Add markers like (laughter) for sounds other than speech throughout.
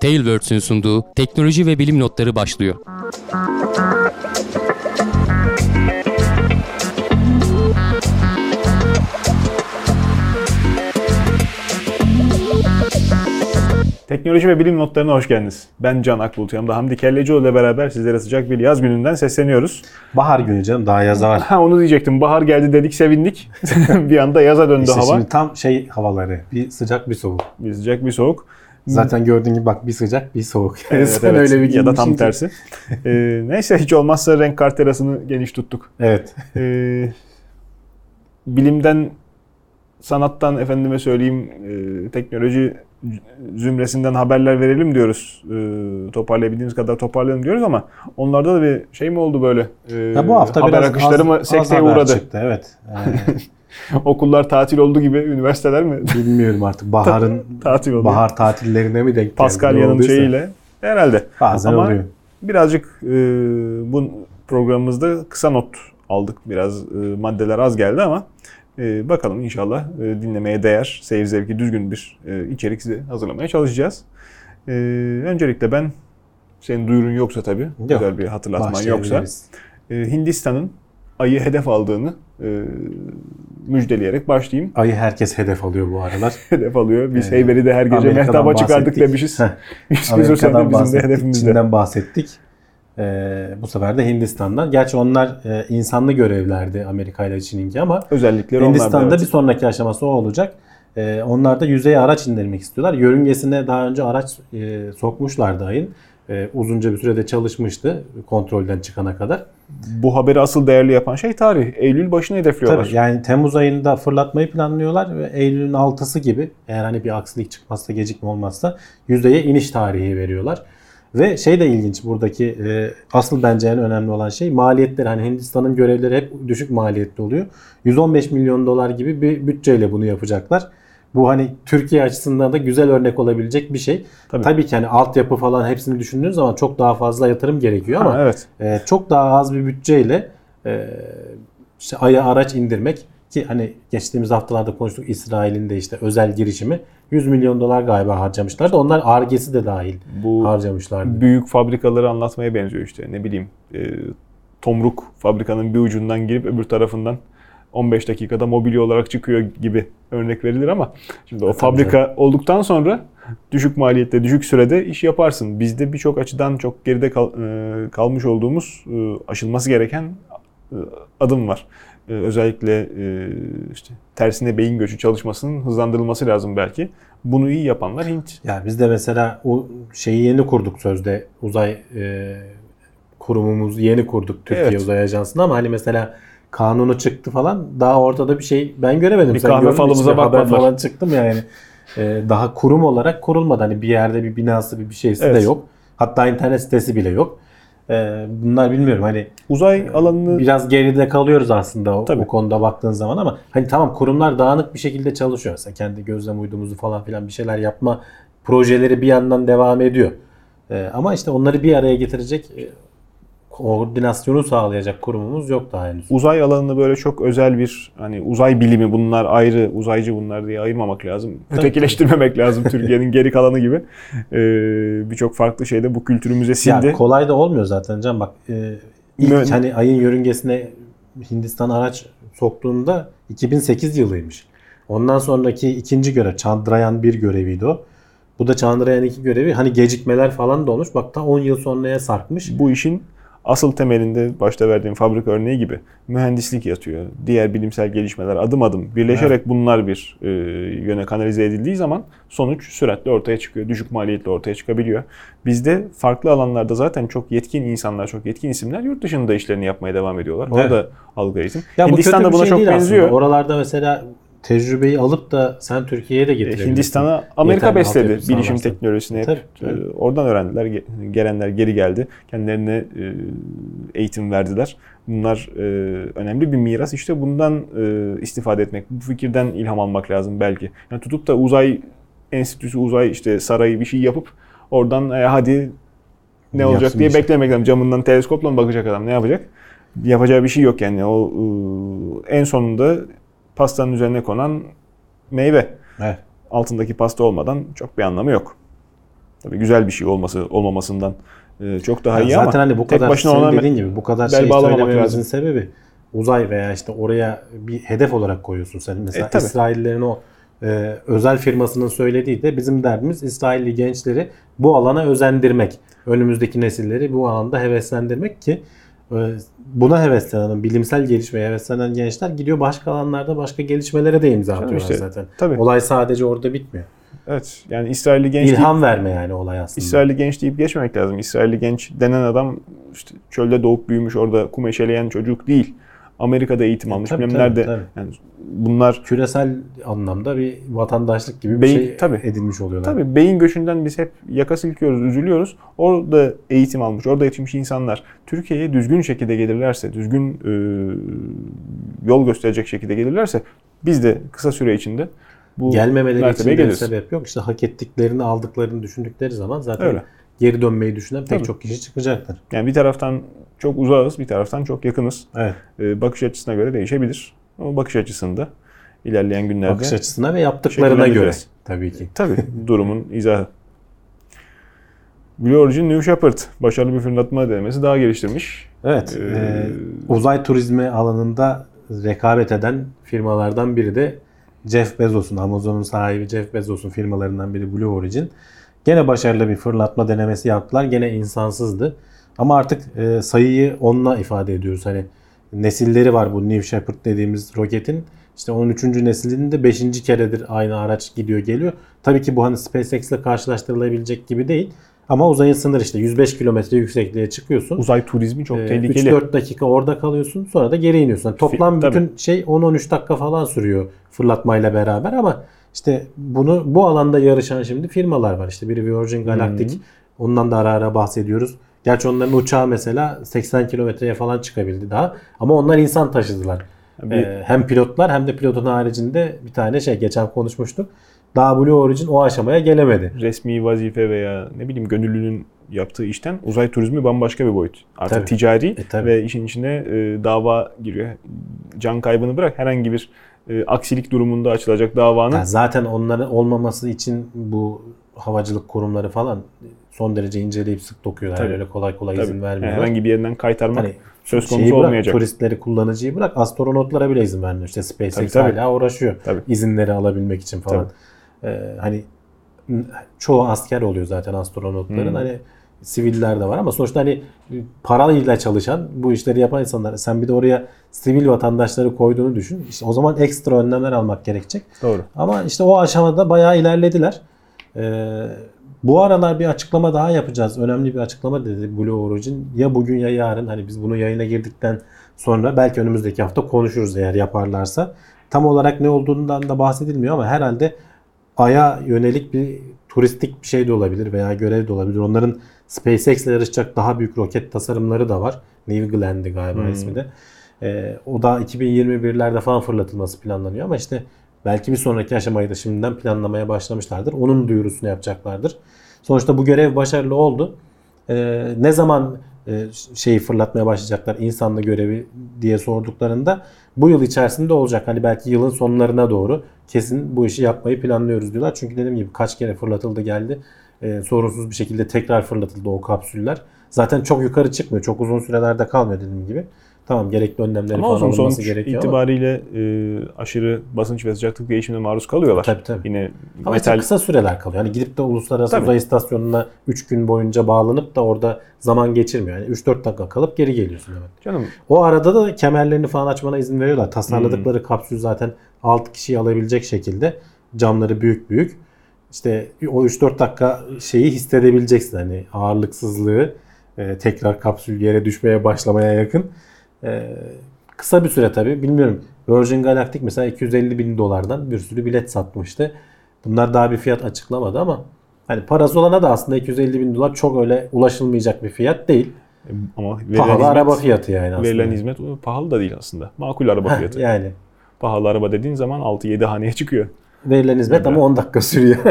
Tailwords'ün sunduğu teknoloji ve bilim notları başlıyor. Teknoloji ve bilim notlarına hoş geldiniz. Ben Can Akbulut. Yanımda Hamdi Kellecioğlu ile beraber sizlere sıcak bir yaz gününden sesleniyoruz. Bahar günü canım daha yaza var. Ha onu diyecektim. Bahar geldi dedik sevindik. (laughs) bir anda yaza döndü İşte hava. şimdi tam şey havaları. Bir sıcak bir soğuk. Bir sıcak bir soğuk. Zaten gördüğün gibi bak bir sıcak bir soğuk. (laughs) Evet, Sen evet. öyle bir ya da tam ki. tersi. (laughs) Ee, neyse hiç olmazsa renk karterasını geniş tuttuk. Evet. Ee, bilimden, sanattan efendime söyleyeyim e, teknoloji zümresinden haberler verelim diyoruz. E, toparlayabildiğimiz kadar toparlayalım diyoruz ama onlarda da bir şey mi oldu böyle? E, Ya bu hafta haber biraz akışları az, mı sekteye uğradı? çıktı. Evet. Ee, (laughs) (laughs) Okullar tatil oldu gibi üniversiteler mi (laughs) bilmiyorum artık baharın tatil oldu? bahar tatillerine mi denk Paskalya'nın şeyiyle herhalde. Bazen Ama oluyor. birazcık e, bu programımızda kısa not aldık. Biraz e, maddeler az geldi ama e, bakalım inşallah e, dinlemeye değer, seyir zevki düzgün bir e, içerik size hazırlamaya çalışacağız. E, öncelikle ben senin duyurun yoksa tabii, Yok. güzel bir hatırlatman yoksa e, Hindistan'ın ayı hedef aldığını e, müjdeleyerek başlayayım. Ayı herkes hedef alıyor bu aralar. (laughs) Hedef alıyor. Biz Ee, Heybeli'de her gece Amerika'dan mehtaba çıkardık demişiz. 100 küsur sene bizim de hedefimizde. Çin'den bahsettik. Ee, bu sefer de Hindistan'dan. Gerçi onlar e, insanlı görevlerdi Amerika ile Çin'inki ama da, Hindistan'da evet. bir sonraki aşaması o olacak. Ee, onlar da yüzeye araç indirmek istiyorlar. Yörüngesine daha önce araç e, sokmuşlardı ayın. E, uzunca bir sürede çalışmıştı kontrolden çıkana kadar. Bu haberi asıl değerli yapan şey tarih. Eylül başını hedefliyorlar. Tabii yani Temmuz ayında fırlatmayı planlıyorlar ve Eylül'ün 6'sı gibi eğer hani bir aksilik çıkmazsa gecikme olmazsa yüzeye iniş tarihi veriyorlar. Ve şey de ilginç buradaki e, asıl bence en önemli olan şey maliyetleri. Hani Hindistan'ın görevleri hep düşük maliyetli oluyor. 115 milyon dolar gibi bir bütçeyle bunu yapacaklar. Bu hani Türkiye açısından da güzel örnek olabilecek bir şey. Tabii. Tabii, ki hani altyapı falan hepsini düşündüğünüz zaman çok daha fazla yatırım gerekiyor ama Ha, evet. e, çok daha az bir bütçeyle e, işte aya araç indirmek ki hani geçtiğimiz haftalarda konuştuk İsrail'in de işte özel girişimi 100 milyon dolar galiba harcamışlardı. Onlar argesi de dahil Bu harcamışlardı. büyük fabrikaları anlatmaya benziyor işte. Ne bileyim e, tomruk fabrikanın bir ucundan girip öbür tarafından 15 dakikada mobilya olarak çıkıyor gibi örnek verilir ama şimdi o Tabii fabrika olduktan sonra düşük maliyette, düşük sürede iş yaparsın. Bizde birçok açıdan çok geride kal- e, kalmış olduğumuz e, aşılması gereken e, adım var. E, Özellikle e, işte tersine beyin göçü çalışmasının hızlandırılması lazım belki. Bunu iyi yapanlar Hint. Yani biz de mesela o şeyi yeni kurduk sözde uzay e, kurumumuz yeni kurduk Türkiye Evet. Uzay Ajansı'nda ama hani mesela kanunu çıktı falan daha ortada bir şey ben göremedim. Bir Sen kahve falımıza İşte haber bakmadılar. falan çıktım yani. E, daha kurum olarak kurulmadı. Hani bir yerde bir binası bir bir şeysi Evet. de yok. Hatta internet sitesi bile yok. E, bunlar bilmiyorum hani Uzay alanını biraz geride kalıyoruz aslında o, Tabii. o konuda baktığın zaman ama hani tamam kurumlar dağınık bir şekilde çalışıyor. Mesela kendi gözlem uydumuzu falan filan bir şeyler yapma projeleri bir yandan devam ediyor. Ee, ama işte onları bir araya getirecek koordinasyonu sağlayacak kurumumuz yok daha henüz. uzay alanını böyle çok özel bir hani uzay bilimi bunlar ayrı uzaycı bunlar diye ayırmamak lazım. Ötekileştirmemek lazım Türkiye'nin geri kalanı gibi. Ee, Birçok farklı şeyde bu kültürümüze sindi. Ya kolay da olmuyor zaten Can bak. E, ilk Mü- hani ayın yörüngesine Hindistan araç soktuğunda 2008 yılıymış. Ondan sonraki ikinci görev Chandrayaan 1 göreviydi o. Bu da Chandrayaan 2 görevi. Hani gecikmeler falan da olmuş. Bak ta 10 yıl sonraya sarkmış. bu işin asıl temelinde başta verdiğim fabrika örneği gibi mühendislik yatıyor. Diğer bilimsel gelişmeler adım adım birleşerek bunlar bir e, yöne kanalize edildiği zaman sonuç süratle ortaya çıkıyor. Düşük maliyetle ortaya çıkabiliyor. Bizde farklı alanlarda zaten çok yetkin insanlar, çok yetkin isimler yurt dışında işlerini yapmaya devam ediyorlar. Orada Evet. algı eğitim. Ya bu Hindistan da bir buna şey çok benziyor. aslında. Oralarda mesela tecrübeyi alıp da sen Türkiye'ye de getirebilirsin. Hindistan'a Amerika Yeterli besledi bilişim teknolojisini hep. Tabii, tabii. Oradan öğrendiler. Ge- Gelenler geri geldi. Kendilerine e, eğitim verdiler. Bunlar e, önemli bir miras. İşte bundan e, istifade etmek, bu fikirden ilham almak lazım belki. Yani tutup da uzay enstitüsü, uzay işte sarayı bir şey yapıp oradan e, hadi ne olacak Yapsın diye şey. beklemek lazım. Camından teleskopla mı bakacak adam? Ne yapacak? Yapacağı bir şey yok yani. O en sonunda pastanın üzerine konan meyve Evet. altındaki pasta olmadan çok bir anlamı yok. Tabii güzel bir şey olması olmamasından e, çok daha Yani iyi zaten ama hani bu tek kadar başına ona dediğin gibi bu kadar şey söylememizin sebebi uzay veya işte oraya bir hedef olarak koyuyorsun sen. Mesela E, tabii. İsraillerin o e, özel firmasının söylediği de bizim derdimiz İsrailli gençleri bu alana özendirmek. Önümüzdeki nesilleri bu alanda heveslendirmek ki buna heveslenen, bilimsel gelişmeye heveslenen gençler gidiyor başka alanlarda başka gelişmelere de imza atıyorlar işte, zaten. tabii. Olay sadece orada bitmiyor. Evet. Yani İsrailli genç deyip, İlham verme yani olay aslında. İsrailli genç deyip geçmemek lazım. İsrailli genç denen adam işte çölde doğup büyümüş orada kum eşeleyen çocuk değil. Amerika'da eğitim almış. tabii, tabii, nerede. tabii. Yani bunlar küresel anlamda bir vatandaşlık gibi bir Beyin- şey tabii. edinmiş oluyorlar. Tabii beyin göçünden biz hep yaka silkiyoruz, üzülüyoruz. Orada eğitim almış, orada yetişmiş insanlar Türkiye'ye düzgün şekilde gelirlerse, düzgün e, yol gösterecek şekilde gelirlerse biz de kısa süre içinde bu Gelmemeleri için bir sebep yok. İşte hak ettiklerini aldıklarını düşündükleri zaman zaten Öyle. Geri dönmeyi düşünen pek Tabii. çok kişi çıkacaktır. Yani bir taraftan çok uzağız, bir taraftan çok yakınız. Evet. E, bakış açısına göre değişebilir. Ama bakış açısında ilerleyen günlerde Bakış açısına ve yaptıklarına göre tabii ki. (laughs) Tabii durumun izahı. Blue Origin New Shepard başarılı bir fırlatma denemesi daha geliştirmiş. Evet. Ee, e, uzay turizmi alanında rekabet eden firmalardan biri de Jeff Bezos'un, Amazon'un sahibi Jeff Bezos'un firmalarından biri Blue Origin. Gene başarılı bir fırlatma denemesi yaptılar. Gene insansızdı. Ama artık e, sayıyı onunla ifade ediyoruz. Hani nesilleri var bu New Shepard dediğimiz roketin. İşte 13. neslinde 5. keredir aynı araç gidiyor geliyor. Tabii ki bu hani SpaceX ile karşılaştırılabilecek gibi değil. Ama uzayın sınırı işte 105 kilometre yüksekliğe çıkıyorsun. Uzay turizmi çok Ee, tehlikeli. 3-4 dakika orada kalıyorsun sonra da geri iniyorsun. Yani toplam Fi- bütün şey 10-13 dakika falan sürüyor fırlatmayla beraber ama işte bunu bu alanda yarışan şimdi firmalar var. İşte biri Virgin Galactic. Hı. Ondan da ara ara bahsediyoruz. Gerçi onların uçağı mesela 80 kilometreye falan çıkabildi daha. Ama onlar insan taşıdılar. Bir- Ee, hem pilotlar hem de pilotun haricinde bir tane şey geçen konuşmuştuk. Daha Blue Origin o aşamaya gelemedi. resmi vazife veya ne bileyim gönüllünün yaptığı işten uzay turizmi bambaşka bir boyut. Artık Tabii. ticari E, tabii. ve işin içine e, dava giriyor. Can kaybını bırak herhangi bir e, aksilik durumunda açılacak davanın Yani zaten onların olmaması için bu havacılık kurumları falan son derece inceleyip sık dokuyorlar. Tabii. öyle kolay kolay tabii, izin yani vermiyorlar. herhangi bir yerinden kaytarmak Hani söz konusu bırak, olmayacak. Turistleri, kullanıcıyı bırak astronotlara bile izin vermiyor. İşte SpaceX Tabii, tabii. hala uğraşıyor Tabii. izinleri alabilmek için falan. Ee, hani çoğu asker oluyor zaten astronotların. Hmm. Hani siviller de var ama sonuçta hani parayla çalışan bu işleri yapan insanlar. Sen bir de oraya sivil vatandaşları koyduğunu düşün. İşte o zaman ekstra önlemler almak gerekecek. Doğru. Ama işte o aşamada bayağı ilerlediler. Ee, bu aralar bir açıklama daha yapacağız. Önemli bir açıklama dedi Blue Origin. Ya bugün ya yarın hani biz bunu yayına girdikten sonra belki önümüzdeki hafta konuşuruz eğer yaparlarsa. Tam olarak ne olduğundan da bahsedilmiyor ama herhalde Ay'a yönelik bir turistik bir şey de olabilir veya görev de olabilir. Onların SpaceX ile yarışacak daha büyük roket tasarımları da var. New Glenn galiba Hmm. ismi de. Ee, o da 2021'lerde falan fırlatılması planlanıyor ama işte belki bir sonraki aşamayı da şimdiden planlamaya başlamışlardır. Onun duyurusunu yapacaklardır. Sonuçta bu görev başarılı oldu. Ee, ne zaman e, şeyi fırlatmaya başlayacaklar insanlı görevi diye sorduklarında bu yıl içerisinde olacak. Hani belki yılın sonlarına doğru kesin bu işi yapmayı planlıyoruz diyorlar. Çünkü dediğim gibi kaç kere fırlatıldı geldi. Ee, sorunsuz bir şekilde tekrar fırlatıldı o kapsüller. Zaten çok yukarı çıkmıyor. Çok uzun sürelerde kalmıyor dediğim gibi. Tamam gerekli önlemleri Ama falan alınması sonuç gerekiyor ama. itibariyle e, aşırı basınç ve sıcaklık değişimine maruz kalıyorlar. Tabii, tabii. Yine Ama işte metal kısa süreler kalıyor. Hani gidip de uluslararası Tabii. uzay istasyonuna 3 gün boyunca bağlanıp da orada zaman geçirmiyor. Yani 3-4 dakika kalıp geri geliyorsun hemen. canım O arada da kemerlerini falan açmana izin veriyorlar. Tasarladıkları kapsül zaten 6 kişiyi alabilecek şekilde. Camları büyük büyük. İşte o 3-4 dakika şeyi hissedebileceksin. Hani ağırlıksızlığı e, tekrar kapsül yere düşmeye başlamaya yakın. E, kısa bir süre tabii. Bilmiyorum. Virgin Galactic mesela 250 bin dolardan bir sürü bilet satmıştı. Bunlar daha bir fiyat açıklamadı ama hani parası olana da aslında 250 bin dolar çok öyle ulaşılmayacak bir fiyat değil. ama Pahalı hizmet, araba fiyatı yani aslında. verilen hizmet pahalı da değil aslında. Makul araba fiyatı. yani Pahalı araba dediğin zaman 6-7 haneye çıkıyor. verilen hizmet ama 10 dakika sürüyor. (laughs)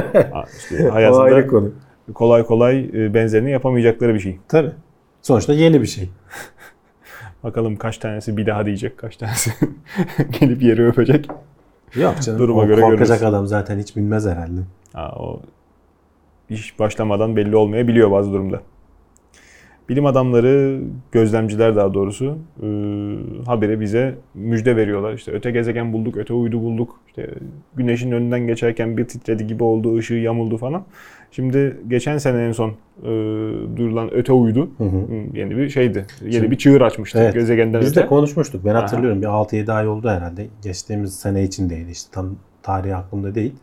İşte o ayrı hayatında konu. kolay kolay e, benzerini yapamayacakları bir şey. Tabii. Sonuçta yeni bir şey. (laughs) Bakalım kaç tanesi bir daha diyecek, kaç tanesi (laughs) gelip yeri öpecek. Yok canım. Duruma o göre korkacak görürüz. adam zaten hiç bilmez herhalde. Ha, o iş başlamadan belli olmayabiliyor bazı durumda. Bilim adamları, gözlemciler daha doğrusu e, haberi bize müjde veriyorlar. İşte öte gezegen bulduk, öte uydu bulduk. İşte güneşin önünden geçerken bir titredi gibi oldu, ışığı yamuldu falan. Şimdi geçen sene en son e, duyurulan öte uydu Hı hı. yeni bir şeydi. Yeni Şimdi- bir çığır açmıştı Evet. gezegenden Biz öte. de konuşmuştuk. Ben Aha. hatırlıyorum. Bir 6-7 ay oldu herhalde. Geçtiğimiz sene içindeydi. İşte tam tarihi aklımda değil.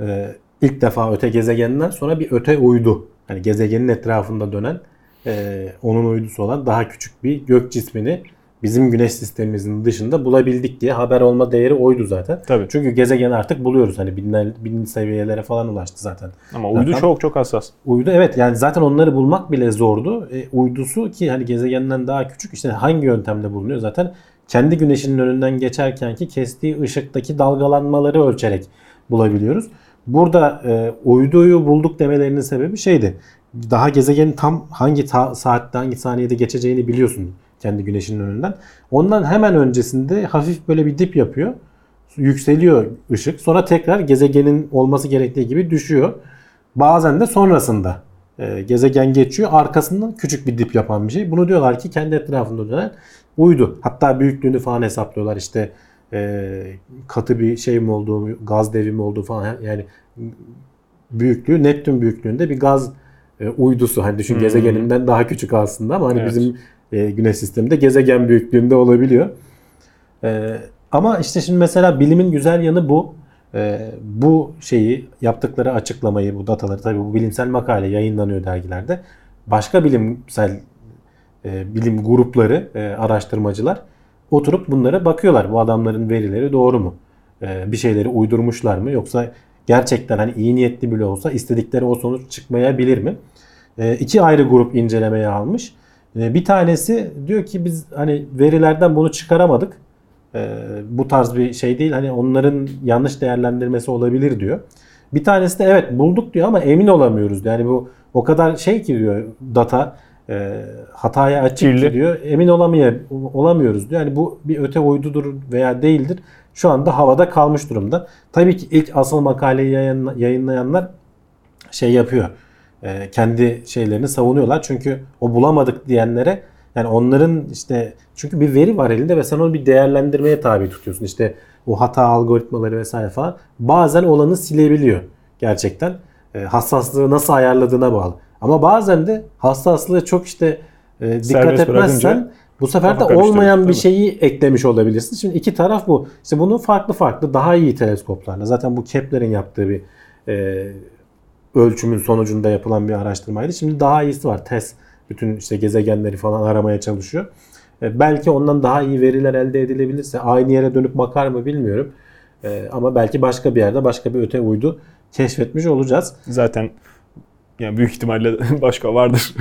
Ee, ilk defa öte gezegenden sonra bir öte uydu. Hani gezegenin etrafında dönen e, onun uydusu olan daha küçük bir gök cismini bizim güneş sistemimizin dışında bulabildik diye haber olma değeri oydu zaten. Tabii. Çünkü gezegeni artık buluyoruz. Hani bilinel, bilinç seviyelere falan ulaştı zaten. Ama uydu Zaten- çok çok hassas. Uydu evet yani zaten onları bulmak bile zordu. E, uydusu ki hani gezegenden daha küçük işte hangi yöntemle bulunuyor zaten kendi güneşinin önünden geçerken ki kestiği ışıktaki dalgalanmaları ölçerek bulabiliyoruz. Burada e, uyduyu bulduk demelerinin sebebi şeydi. Daha gezegenin tam hangi ta- saatte hangi saniyede geçeceğini biliyorsun kendi güneşinin önünden. Ondan hemen öncesinde hafif böyle bir dip yapıyor. Yükseliyor ışık. Sonra tekrar gezegenin olması gerektiği gibi düşüyor. Bazen de sonrasında e, gezegen geçiyor. Arkasından küçük bir dip yapan bir şey. Bunu diyorlar ki kendi etrafında dönen uydu. Hatta büyüklüğünü falan hesaplıyorlar. İşte e, katı bir şey mi olduğu, gaz devi mi olduğu falan. Yani büyüklüğü Neptün büyüklüğünde bir gaz e, uydusu. Hani düşün Hmm. gezegeninden daha küçük aslında ama hani Evet. bizim e, güneş sisteminde gezegen büyüklüğünde olabiliyor. E, ama işte şimdi mesela bilimin güzel yanı bu. E, bu şeyi yaptıkları açıklamayı, bu dataları tabii bu bilimsel makale yayınlanıyor dergilerde. Başka bilimsel e, bilim grupları, e, araştırmacılar oturup bunlara bakıyorlar. Bu adamların verileri doğru mu? E, bir şeyleri uydurmuşlar mı? Yoksa gerçekten hani iyi niyetli bile olsa istedikleri o sonuç çıkmayabilir mi? E, iki ayrı grup incelemeye almış. E, bir tanesi diyor ki biz hani verilerden bunu çıkaramadık. E, bu tarz bir şey değil. Hani onların yanlış değerlendirmesi olabilir diyor. Bir tanesi de evet bulduk diyor ama emin olamıyoruz. Yani bu o kadar şey ki diyor data e, hataya açık ki Kirli. diyor. Emin olamaya, olamıyoruz diyor. Yani bu bir öte uydudur veya değildir. Şu anda havada kalmış durumda. Tabii ki ilk asıl makaleyi yayınla- yayınlayanlar şey yapıyor. E, kendi şeylerini savunuyorlar. Çünkü o bulamadık diyenlere yani onların işte çünkü bir veri var elinde ve sen onu bir değerlendirmeye tabi tutuyorsun. İşte o hata algoritmaları vesaire falan bazen olanı silebiliyor gerçekten. E, hassaslığı nasıl ayarladığına bağlı. Ama bazen de hassaslığı çok işte e, dikkat Serbest etmezsen bu sefer de olmayan bir şeyi eklemiş olabilirsin. Şimdi iki taraf bu. İşte bunu farklı farklı daha iyi teleskoplarla. Zaten bu Kepler'in yaptığı bir e, ölçümün sonucunda yapılan bir araştırmaydı. Şimdi daha iyisi var. TESS bütün işte gezegenleri falan aramaya çalışıyor. E, belki ondan daha iyi veriler elde edilebilirse aynı yere dönüp bakar mı bilmiyorum. E, ama belki başka bir yerde başka bir öte uydu keşfetmiş olacağız. zaten yani büyük ihtimalle (laughs) başka vardır.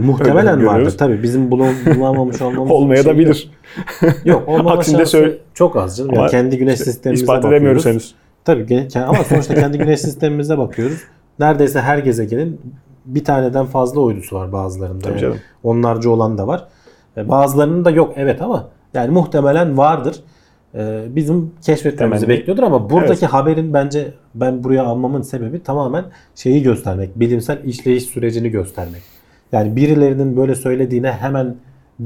Muhtemelen vardır tabii. Bizim bulamamış (laughs) olmamız Olmaya şey da bilir. Yok, yok (laughs) olmama Aksinde şansı söyle- çok az canım. Yani kendi güneş İşte sistemimize İspat bakıyoruz. edemiyoruz henüz. Tabii ama sonuçta kendi güneş sistemimize bakıyoruz. Neredeyse her gezegenin bir taneden fazla uydusu var bazılarında. Tabii Yani canım. Onlarca olan da var. E, Bazılarının da yok evet ama yani muhtemelen vardır. E, Bizim keşfetmemizi Temenni. bekliyordur ama buradaki Evet. haberin bence ben buraya almamın sebebi tamamen şeyi göstermek. Bilimsel işleyiş sürecini göstermek. Yani birilerinin böyle söylediğine hemen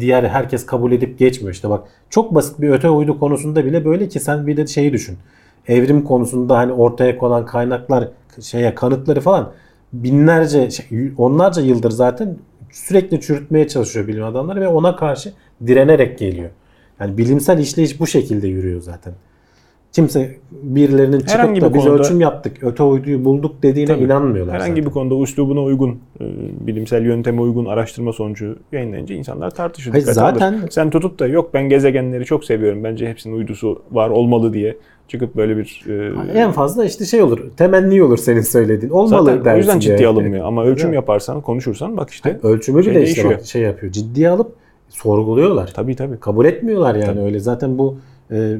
diğer herkes kabul edip geçmiyor. İşte bak çok basit bir öte uydu konusunda bile böyle ki sen bir de şeyi düşün. Evrim konusunda hani ortaya konan kaynaklar şeye kanıtları falan binlerce şey, onlarca yıldır zaten sürekli çürütmeye çalışıyor bilim adamları ve ona karşı direnerek geliyor. Yani bilimsel işleyiş bu şekilde yürüyor zaten. Kimse birilerinin çıkıp Herhangi da bir biz konuda- ölçüm yaptık, öte uyduyu bulduk dediğine Tabii. inanmıyorlar. Herhangi zaten. bir konuda üslubuna uygun, e, bilimsel yönteme uygun araştırma sonucu yayınlayınca insanlar tartışır. Hayır, dikkate alır. zaten- Sen tutup da yok ben gezegenleri çok seviyorum bence hepsinin uydusu var olmalı diye çıkıp böyle bir e, En fazla işte şey olur. Temenni olur senin söylediğin. Olmalı zaten o dersin. yüzden ciddiye yani. alınmıyor. Ama ölçüm yaparsan, konuşursan bak işte. Ölçümü şey bile işte bak şey yapıyor. Ciddiye alıp sorguluyorlar. Tabii tabii. Kabul etmiyorlar yani Tabii. öyle. Zaten bu e,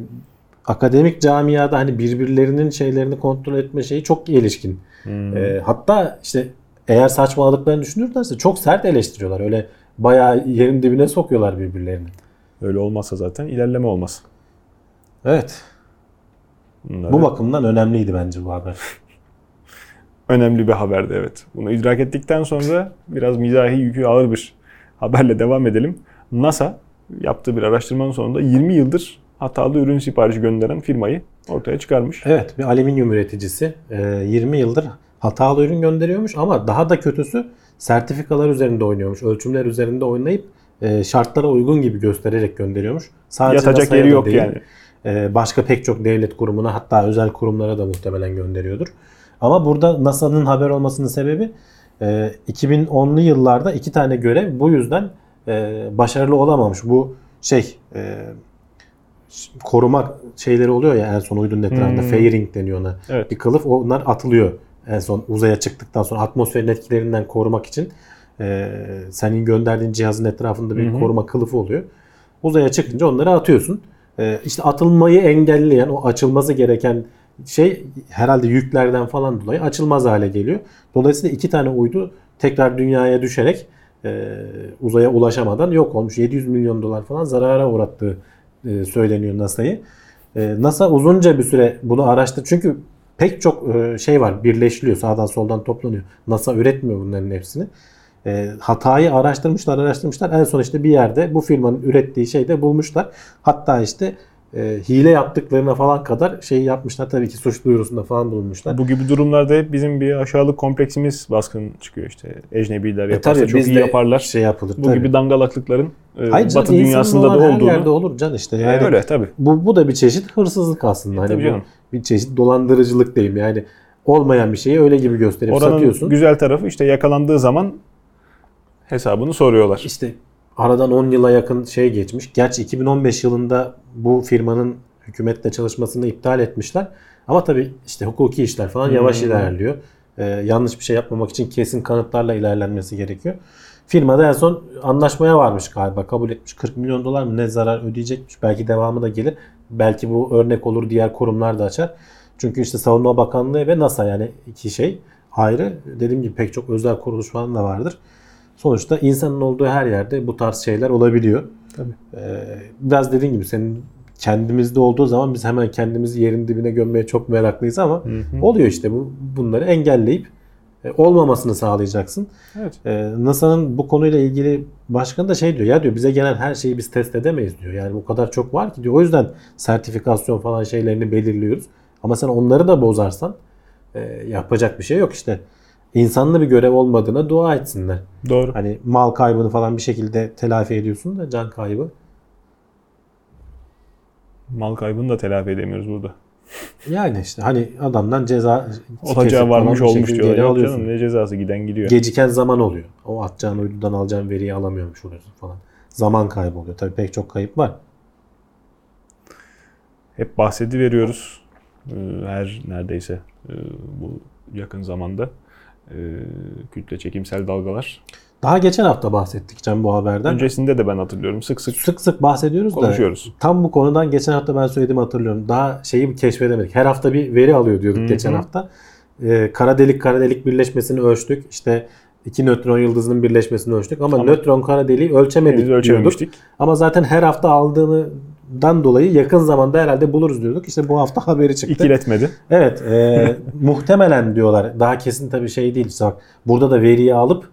akademik camiada hani birbirlerinin şeylerini kontrol etme şeyi çok gelişkin. Hmm. E, hatta işte eğer saçmaladıklarını düşünürlerse çok sert eleştiriyorlar. Öyle bayağı yerin dibine sokuyorlar birbirlerini. Öyle olmazsa zaten ilerleme olmaz. Evet. Bunları Bu bakımdan önemliydi bence bu haber. (laughs) önemli bir haberdi evet. Bunu idrak ettikten sonra biraz mizahi yükü ağır bir haberle devam edelim. NASA yaptığı bir araştırmanın sonunda 20 yıldır hatalı ürün siparişi gönderen firmayı ortaya çıkarmış. Evet bir alüminyum üreticisi e, 20 yıldır hatalı ürün gönderiyormuş ama daha da kötüsü sertifikalar üzerinde oynuyormuş. Ölçümler üzerinde oynayıp e, şartlara uygun gibi göstererek gönderiyormuş. Sadece Yatacak yeri yok değil, yani. e, başka pek çok devlet kurumuna hatta özel kurumlara da muhtemelen gönderiyordur. Ama burada NASA'nın haber olmasının sebebi e, 2010'lu yıllarda iki tane görev bu yüzden e, başarılı olamamış. Bu şey e, koruma şeyleri oluyor ya en son uydunun etrafında Hmm. fairing deniyor ona. Evet. Bir kılıf onlar atılıyor en son uzaya çıktıktan sonra atmosferin etkilerinden korumak için e, senin gönderdiğin cihazın etrafında bir Hı hı. koruma kılıfı oluyor. Uzaya çıkınca onları atıyorsun. E, işte atılmayı engelleyen o açılması gereken şey herhalde yüklerden falan dolayı açılmaz hale geliyor. Dolayısıyla iki tane uydu tekrar dünyaya düşerek e, uzaya ulaşamadan yok olmuş. 700 milyon dolar falan zarara uğrattığı e, söyleniyor NASA'yı. E, NASA uzunca bir süre bunu araştırdı. Çünkü pek çok e, şey var birleşiliyor sağdan soldan toplanıyor. NASA üretmiyor bunların hepsini. E, hatayı araştırmışlar araştırmışlar. En son işte bir yerde bu firmanın ürettiği şeyi de bulmuşlar. Hatta işte e, hile yaptıklarına falan kadar şey yapmışlar. Tabii ki suç duyurusunda falan bulunmuşlar. Bu gibi durumlarda hep bizim bir aşağılık kompleksimiz baskın çıkıyor işte. Ecnebiler E, yaparsa çok iyi yaparlar. Şey yapılır. Bu tabii. gibi dangalaklıkların e, Hayır Batı dünyasında da her olduğunu. yerde olur can işte. E, Yani öyle tabii. Bu, bu da bir çeşit hırsızlık aslında. Hani tabii bu canım. bir çeşit dolandırıcılık diyeyim. Yani olmayan bir şeyi öyle gibi gösterip Oranın satıyorsun. güzel tarafı işte yakalandığı zaman hesabını soruyorlar. İşte aradan 10 yıla yakın şey geçmiş. Gerçi 2015 yılında bu firmanın hükümetle çalışmasını iptal etmişler. Ama tabii işte hukuki işler falan yavaş Hmm. ilerliyor. Ee, yanlış bir şey yapmamak için kesin kanıtlarla ilerlenmesi gerekiyor. Firma da en son anlaşmaya varmış galiba. Kabul etmiş. 40 milyon dolar mı ne zarar ödeyecekmiş. Belki devamı da gelir. Belki bu örnek olur diğer kurumlar da açar. Çünkü işte Savunma Bakanlığı ve NASA yani iki şey ayrı. Dediğim gibi pek çok özel kuruluş falan da vardır. Sonuçta insanın olduğu her yerde bu tarz şeyler olabiliyor. Tabii. Ee, biraz dediğin gibi senin kendimizde olduğu zaman biz hemen kendimizi yerin dibine gömmeye çok meraklıyız ama Hı hı. oluyor işte bu bunları engelleyip e, olmamasını sağlayacaksın. Evet. Ee, NASA'nın bu konuyla ilgili başkanı da şey diyor ya diyor bize gelen her şeyi biz test edemeyiz diyor. Yani bu kadar çok var ki diyor. O yüzden sertifikasyon falan şeylerini belirliyoruz. Ama sen onları da bozarsan e, yapacak bir şey yok işte. İnsanlı bir görev olmadığına dua etsinler. Doğru. Hani mal kaybını falan bir şekilde telafi ediyorsun da can kaybı. Mal kaybını da telafi edemiyoruz burada. Yani işte hani adamdan ceza Olacağı varmış olmuş diyorlar. Yok alıyorsun. canım ne cezası giden gidiyor. Geciken zaman oluyor. O atacağın uydudan alacağın veriyi alamıyormuş oluyorsun falan. Zaman kaybı oluyor. Tabii pek çok kayıp var. Hep bahsedi veriyoruz. Ee, Her neredeyse e, bu yakın zamanda kütle çekimsel dalgalar. Daha geçen hafta bahsettik Can bu haberden. Öncesinde de ben hatırlıyorum. Sık sık Sık sık bahsediyoruz da konuşuyoruz. tam bu konudan geçen hafta ben söylediğimi hatırlıyorum. Daha şeyi keşfedemedik. Her hafta bir veri alıyor diyorduk Hı hı. geçen hafta. Ee, kara delik kara delik birleşmesini ölçtük. İşte iki nötron yıldızının birleşmesini ölçtük ama, Ama nötron kara deliği ölçemedik diyorduk. Ama zaten her hafta aldığından dolayı yakın zamanda herhalde buluruz diyorduk. İşte bu hafta haberi çıktı. İkiletmedi. Evet, e, (laughs) muhtemelen diyorlar. Daha kesin tabii şey değil. İşte bak, burada da veriyi alıp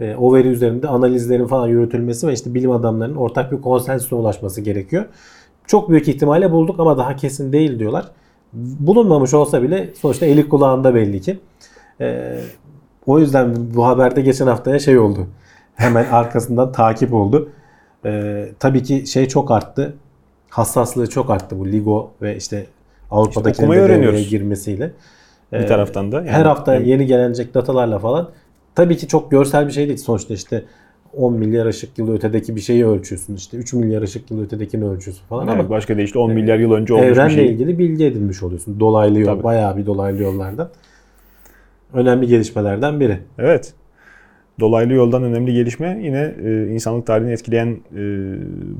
e, o veri üzerinde analizlerin falan yürütülmesi ve işte bilim adamlarının ortak bir konsensüse ulaşması gerekiyor. Çok büyük ihtimalle bulduk ama daha kesin değil diyorlar. Bulunmamış olsa bile sonuçta eli kulağında belli ki. E, o yüzden bu haberde geçen haftaya şey oldu. Hemen arkasından (laughs) takip oldu. E, tabii ki şey çok arttı. Hassaslığı çok arttı bu LIGO ve işte Avrupa'daki İşte okumayı öğreniyoruz. girmesiyle. Bir Ee, taraftan da. yani her hafta yeni gelecek datalarla falan. Tabii ki çok görsel bir şey değil. Sonuçta işte 10 milyar ışık yılı ötedeki bir şeyi ölçüyorsun. işte 3 milyar ışık yılı ötedekini ölçüyorsun falan yani ama başka deyişle 10 milyar yıl önce olmuş bir evrenle şey. ilgili bilgi edinmiş oluyorsun. Dolaylı yol, Tabii. bayağı bir dolaylı yollardan. Önemli gelişmelerden biri. Evet. Dolaylı yoldan önemli gelişme yine e, insanlık tarihini etkileyen e,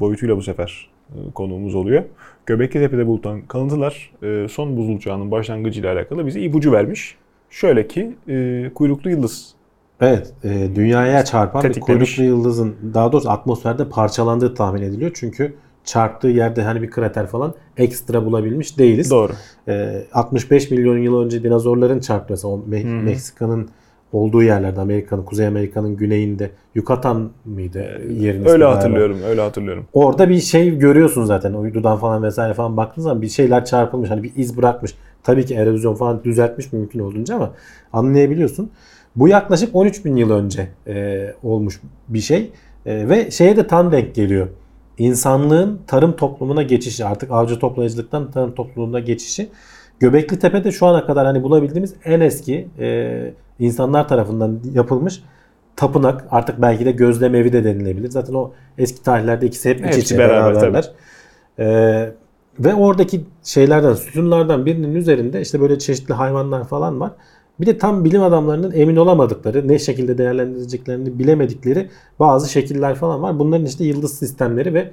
boyutuyla bu sefer e, konuğumuz oluyor. Göbekli Tepe'de bulunan kalıntılar e, son buzul çağının başlangıcıyla alakalı bize ipucu vermiş. Şöyle ki e, kuyruklu yıldız Evet, e, dünyaya çarpan bir kuyruklu yıldızın daha doğrusu atmosferde parçalandığı tahmin ediliyor. Çünkü çarptığı yerde hani bir krater falan ekstra bulabilmiş değiliz. Doğru. Ee, 65 milyon yıl önce dinozorların çarpması o Me-. Meksika'nın olduğu yerlerde Amerika'nın Kuzey Amerika'nın güneyinde Yucatan mıydı yerin ismi Öyle galiba. hatırlıyorum. Öyle hatırlıyorum. Orada bir şey görüyorsun zaten uydudan falan vesaire falan baktığın zaman bir şeyler çarpılmış hani bir iz bırakmış. Tabii ki erozyon falan düzeltmiş mümkün olduğunca ama anlayabiliyorsun. Bu yaklaşık 13 bin yıl önce e, olmuş bir şey E, ve şeye de tam denk geliyor. İnsanlığın tarım toplumuna geçişi artık avcı toplayıcılıktan tarım toplumuna geçişi. Göbekli Tepe'de şu ana kadar hani bulabildiğimiz en eski e, insanlar tarafından yapılmış tapınak artık belki de gözlem evi de denilebilir. Zaten o eski tarihlerde ikisi hep iç içe beraber, beraberler. Ee, ve oradaki şeylerden, sütunlardan birinin üzerinde işte böyle çeşitli hayvanlar falan var. Bir de tam bilim adamlarının emin olamadıkları, ne şekilde değerlendireceklerini bilemedikleri bazı şekiller falan var. Bunların işte yıldız sistemleri ve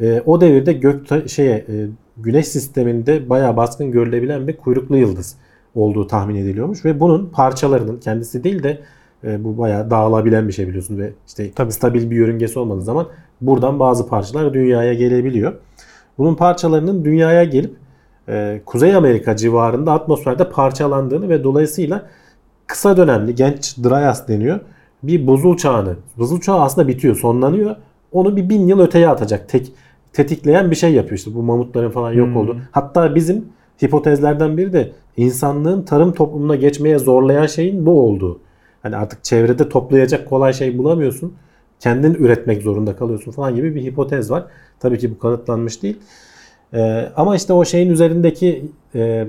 e, o devirde gök şeye e, güneş sisteminde bayağı baskın görülebilen bir kuyruklu yıldız olduğu tahmin ediliyormuş ve bunun parçalarının kendisi değil de e, bu bayağı dağılabilen bir şey biliyorsun ve işte Tabii. stabil bir yörüngesi olmadığı zaman buradan bazı parçalar dünyaya gelebiliyor. Bunun parçalarının dünyaya gelip e, Kuzey Amerika civarında atmosferde parçalandığını ve dolayısıyla kısa dönemli genç Dryas deniyor bir buzul çağını. Buzul çağı aslında bitiyor, sonlanıyor. Onu bir bin yıl öteye atacak. Tek tetikleyen bir şey yapıyor işte bu mamutların falan yok Hmm. oldu. Hatta bizim hipotezlerden biri de insanlığın tarım toplumuna geçmeye zorlayan şeyin bu olduğu. Hani artık çevrede toplayacak kolay şey bulamıyorsun. Kendin üretmek zorunda kalıyorsun falan gibi bir hipotez var. Tabii ki bu kanıtlanmış değil. Ee, ama işte o şeyin üzerindeki e,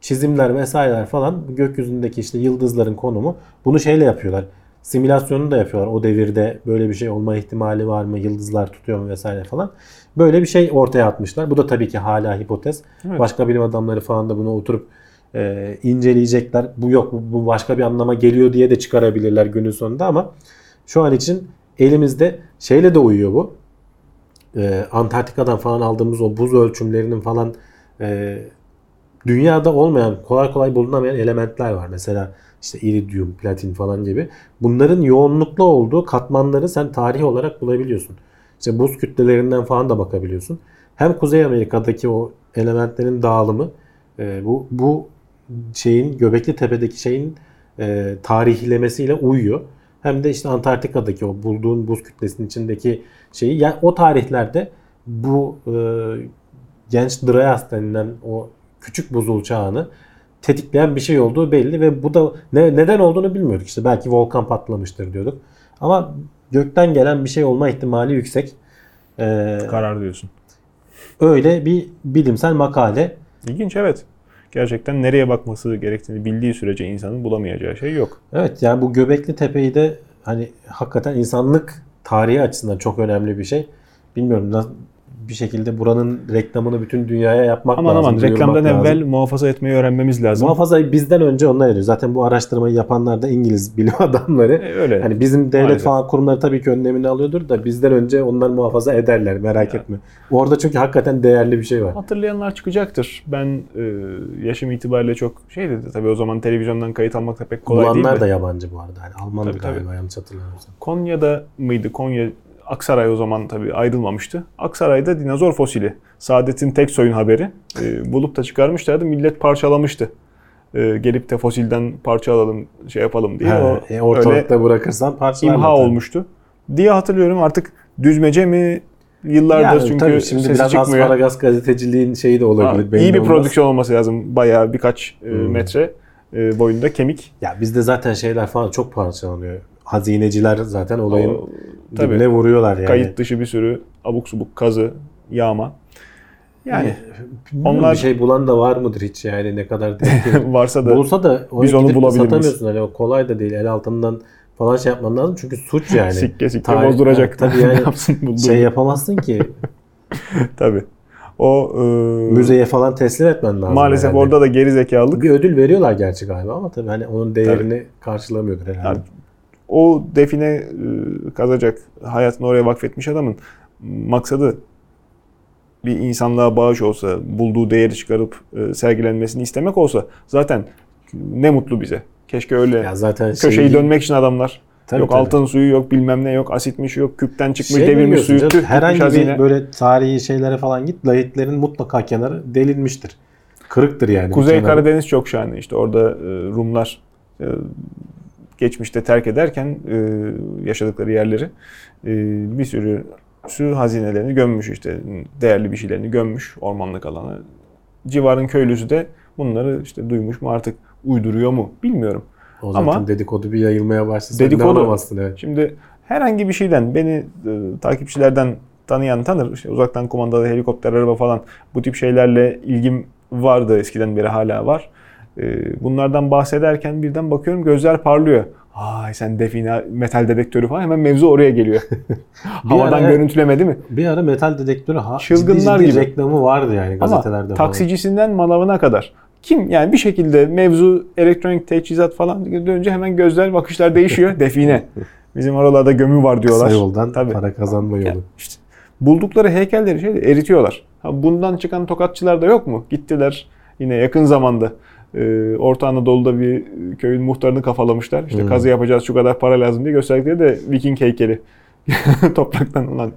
çizimler vesaireler falan gökyüzündeki işte yıldızların konumu bunu şeyle yapıyorlar. Simülasyonunu da yapıyorlar. O devirde böyle bir şey olma ihtimali var mı? Yıldızlar tutuyor mu vesaire falan. Böyle bir şey ortaya atmışlar. Bu da tabii ki hala hipotez. Evet. Başka bilim adamları falan da bunu oturup e, inceleyecekler. Bu yok bu, bu başka bir anlama geliyor diye de çıkarabilirler günün sonunda ama şu an için elimizde şeyle de uyuyor bu. E, Antarktika'dan falan aldığımız o buz ölçümlerinin falan e, dünyada olmayan, kolay kolay bulunamayan elementler var. Mesela işte iridyum, platin falan gibi. Bunların yoğunluklu olduğu katmanları sen tarih olarak bulabiliyorsun. İşte buz kütlelerinden falan da bakabiliyorsun. Hem Kuzey Amerika'daki o elementlerin dağılımı e, bu bu şeyin Göbekli Tepe'deki şeyin e, tarihlemesiyle uyuyor. Hem de işte Antarktika'daki o bulduğun buz kütlesinin içindeki şeyi yani o tarihlerde bu e, genç Dryas denilen o küçük buzul çağını tetikleyen bir şey olduğu belli ve bu da ne, neden olduğunu bilmiyorduk. İşte belki volkan patlamıştır diyorduk. Ama gökten gelen bir şey olma ihtimali yüksek. Ee, Karar diyorsun. öyle bir bilimsel makale. İlginç evet. Gerçekten nereye bakması gerektiğini bildiği sürece insanın bulamayacağı şey yok. Evet yani bu Göbekli Tepe'yi de hani hakikaten insanlık tarihi açısından çok önemli bir şey. Bilmiyorum bir şekilde buranın reklamını bütün dünyaya yapmak Aman lazım. aman duyurmak reklamdan lazım. evvel muhafaza etmeyi öğrenmemiz lazım. Muhafazayı bizden önce onlar ediyor. Zaten bu araştırmayı yapanlar da İngiliz bilim (laughs) adamları. E, öyle. Hani bizim devlet Maalesef. falan kurumları tabii ki önlemini alıyordur da bizden önce onlar muhafaza ederler merak etme. Orada çünkü hakikaten değerli bir şey var. Hatırlayanlar çıkacaktır. Ben e, yaşım itibariyle çok şey dedi. Tabii o zaman televizyondan kayıt almak da pek kolay değil Bulanlar da yabancı bu arada. Hani Almandı Tabii, tabii. galiba yanlış hatırlamıyorsam. Konya'da mıydı? Konya Aksaray o zaman tabii ayrılmamıştı. Aksaray'da dinozor fosili. Saadet'in tek soyun haberi. E, bulup da çıkarmışlardı. Millet parçalamıştı. E, gelip de fosilden parça alalım, şey yapalım diye. He, o e, ortalıkta bırakırsan parçalarlar. imha tabii. olmuştu. Diye hatırlıyorum artık düzmece mi yıllardır Yani çünkü tabii şimdi sesi biraz çıkmıyor. asparagas gazeteciliğin şeyi de olabilir. Ha, iyi bir olmaz. prodüksiyon olması lazım. Bayağı birkaç e, Hmm. metre e, boyunda kemik. Ya bizde zaten şeyler falan çok parçalanıyor. Hazineciler zaten olayın O, tabii. dibine vuruyorlar yani. Kayıt dışı bir sürü abuk subuk kazı, yağma. Yani onlar- bir şey bulan da var mıdır hiç yani ne kadar (laughs) varsa da Bulsa da biz onu bulabilir satamıyorsun. Hani o kolay da değil. El altından falan şey yapman lazım. Çünkü suç (laughs) yani. sikke sikke Tarih- bozduracak. Ha, tabii (laughs) yani yapsın şey yapamazsın ki Tabii. O e, müzeye falan teslim etmen lazım. maalesef herhalde. orada da geri zekalılık. bir ödül veriyorlar gerçi galiba ama tabii hani onun değerini karşılamıyordur herhalde. Yani o define e, kazacak, hayatını oraya vakfetmiş adamın maksadı bir insanlığa bağış olsa, bulduğu değeri çıkarıp e, sergilenmesini istemek olsa zaten ne mutlu bize. Keşke öyle Ya zaten şey köşeyi dönmek için adamlar Tabii, yok tabii. altın suyu yok bilmem ne yok asitmiş yok küpten çıkmış Şey devirmiş suyu canım, tüh, herhangi hazine. bir böyle tarihi şeylere falan git lahitlerin mutlaka kenarı delinmiştir. Kırıktır yani. Kuzey. Karadeniz çok şahane işte orada e, Rumlar geçmişte terk ederken e, yaşadıkları yerleri e, bir sürü sürü hazinelerini gömmüş işte değerli bir şeylerini gömmüş ormanlık alana. Civarın köylüsü de bunları işte duymuş mu artık uyduruyor mu bilmiyorum. O zaten Ama- dedikodu bir yayılmaya başlasa Dedikodu- evet. Şimdi herhangi bir şeyden beni e, takipçilerden tanıyan tanır. İşte uzaktan kumandalı helikopter, araba falan bu tip şeylerle ilgim vardı eskiden beri hala var. E, bunlardan bahsederken birden bakıyorum gözler parlıyor. Ay sen define metal dedektörü falan hemen mevzu oraya geliyor. (laughs) (laughs) Havadan ara- görüntülemedi mi? Bir ara metal dedektörü ha, Çılgınlar ciddi ciddi gibi. reklamı vardı yani Ama gazetelerde falan. taksicisinden manavına kadar. Kim yani bir şekilde mevzu elektronik teçhizat falan dönünce hemen gözler bakışlar değişiyor. (laughs) Define. Bizim oralarda gömü var diyorlar. Kısa yoldan Tabii. para kazanma yolu. Ya işte buldukları heykelleri şey eritiyorlar. Ha, bundan çıkan tokatçılar da yok mu? Gittiler yine yakın zamanda e, Orta Anadolu'da bir köyün muhtarını kafalamışlar. İşte Hmm. kazı yapacağız şu kadar para lazım diye gösterdikleri de Viking heykeli. (laughs) Topraktan ulan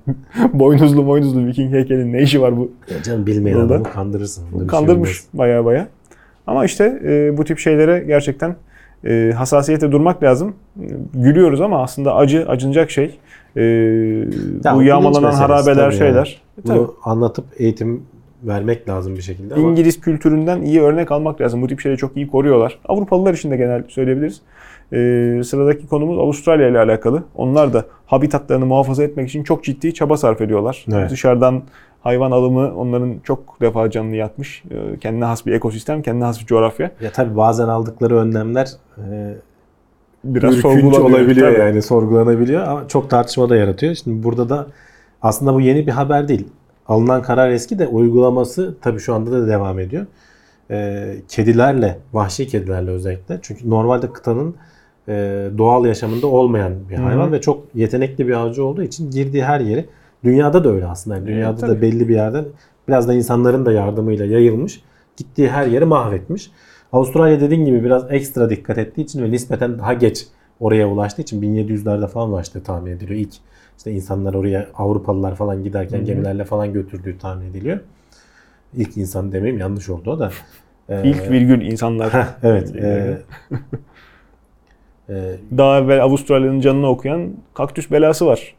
boynuzlu boynuzlu Viking heykelin ne işi var bu? Ya canım bilmeyen Yolda. adamı kandırırsın. Şey Kandırmış olmaz. baya baya. Ama işte e, bu tip şeylere gerçekten e, hassasiyete durmak lazım. Gülüyoruz ama aslında acı, acınacak şey. E, Ya bu yağmalanan harabeler tabii şeyler. Tabii. Bunu anlatıp eğitim vermek lazım bir şekilde ama İngiliz kültüründen iyi örnek almak lazım. Bu tip şeyleri çok iyi koruyorlar. Avrupalılar için de genel söyleyebiliriz. Ee, sıradaki konumuz Avustralya ile alakalı. Onlar da habitatlarını muhafaza etmek için çok ciddi çaba sarf ediyorlar. Evet. Dışarıdan hayvan alımı onların çok defa canını yakmış. Ee, kendine has bir ekosistem, kendine has bir coğrafya. ya tabii bazen aldıkları önlemler e, Biraz sorgulanıyor. olabiliyor Tabii. yani sorgulanabiliyor ama çok tartışma da yaratıyor. Şimdi burada da aslında bu yeni bir haber değil. Alınan karar eski de uygulaması tabii şu anda da devam ediyor. Ee, kedilerle, vahşi kedilerle özellikle. Çünkü normalde kıtanın e, doğal yaşamında olmayan bir hayvan ve çok yetenekli bir avcı olduğu için girdiği her yeri dünyada da öyle aslında. Yani dünyada tabii. da belli bir yerden biraz da insanların da yardımıyla yayılmış. Gittiği her yeri mahvetmiş. Avustralya dediğin gibi biraz ekstra dikkat ettiği için ve nispeten daha geç oraya ulaştığı için 1700'lerde falan ulaştığı tahmin ediliyor. İlk işte insanlar oraya Avrupalılar falan giderken Hı hı. gemilerle falan götürdüğü tahmin ediliyor. İlk insan demeyeyim yanlış oldu o da. Ee, İlk virgül insanlar. evet. (laughs) E, (laughs) e, Daha evvel Avustralya'nın canını okuyan kaktüs belası var.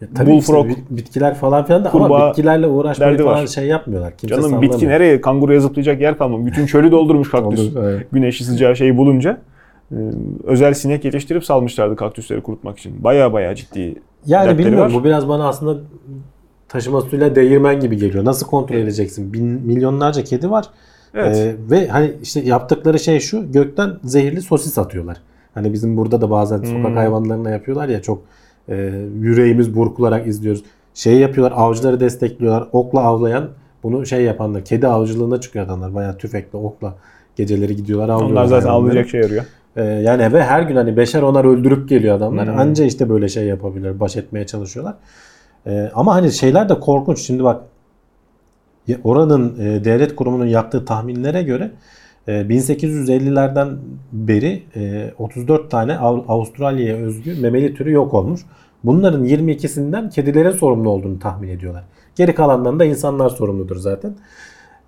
ya tabii Bullfrog, işte bit- bitkiler falan filan da ama kurbağa bitkilerle uğraşmayı falan var. şey yapmıyorlar. Kimse Canım sallamıyor. bitki nereye? Kanguruya zıplayacak yer kalmamış. Bütün çölü doldurmuş (laughs) kaktüs. Olur, evet. güneşi sıcağı şeyi bulunca e, özel sinek yetiştirip salmışlardı kaktüsleri kurutmak için. Baya baya ciddi Yani bilmiyorum var. bu biraz bana aslında taşıma suyla değirmen gibi geliyor. Nasıl kontrol edeceksin? Bin, milyonlarca kedi var. Evet. Ee, ve hani işte yaptıkları şey şu gökten zehirli sosis atıyorlar. Hani bizim burada da bazen sokak Hmm. hayvanlarına yapıyorlar ya çok e, yüreğimiz burkularak izliyoruz. Şey yapıyorlar avcıları destekliyorlar. Okla avlayan bunu şey yapanlar kedi avcılığına çıkıyor adamlar. Bayağı tüfekle okla geceleri gidiyorlar avlıyorlar. Onlar zaten avlayacak şey arıyor. Ee, yani ve her gün hani beşer onar öldürüp geliyor adamlar. Hmm. Anca işte böyle şey yapabilir, baş etmeye çalışıyorlar. Ee, ama hani şeyler de korkunç. Şimdi bak oranın e, devlet kurumunun yaptığı tahminlere göre e, 1850'lerden beri e, 34 tane Av- Avustralya'ya özgü memeli türü yok olmuş. Bunların 22'sinden kedilerin sorumlu olduğunu tahmin ediyorlar. Geri kalandan da insanlar sorumludur zaten.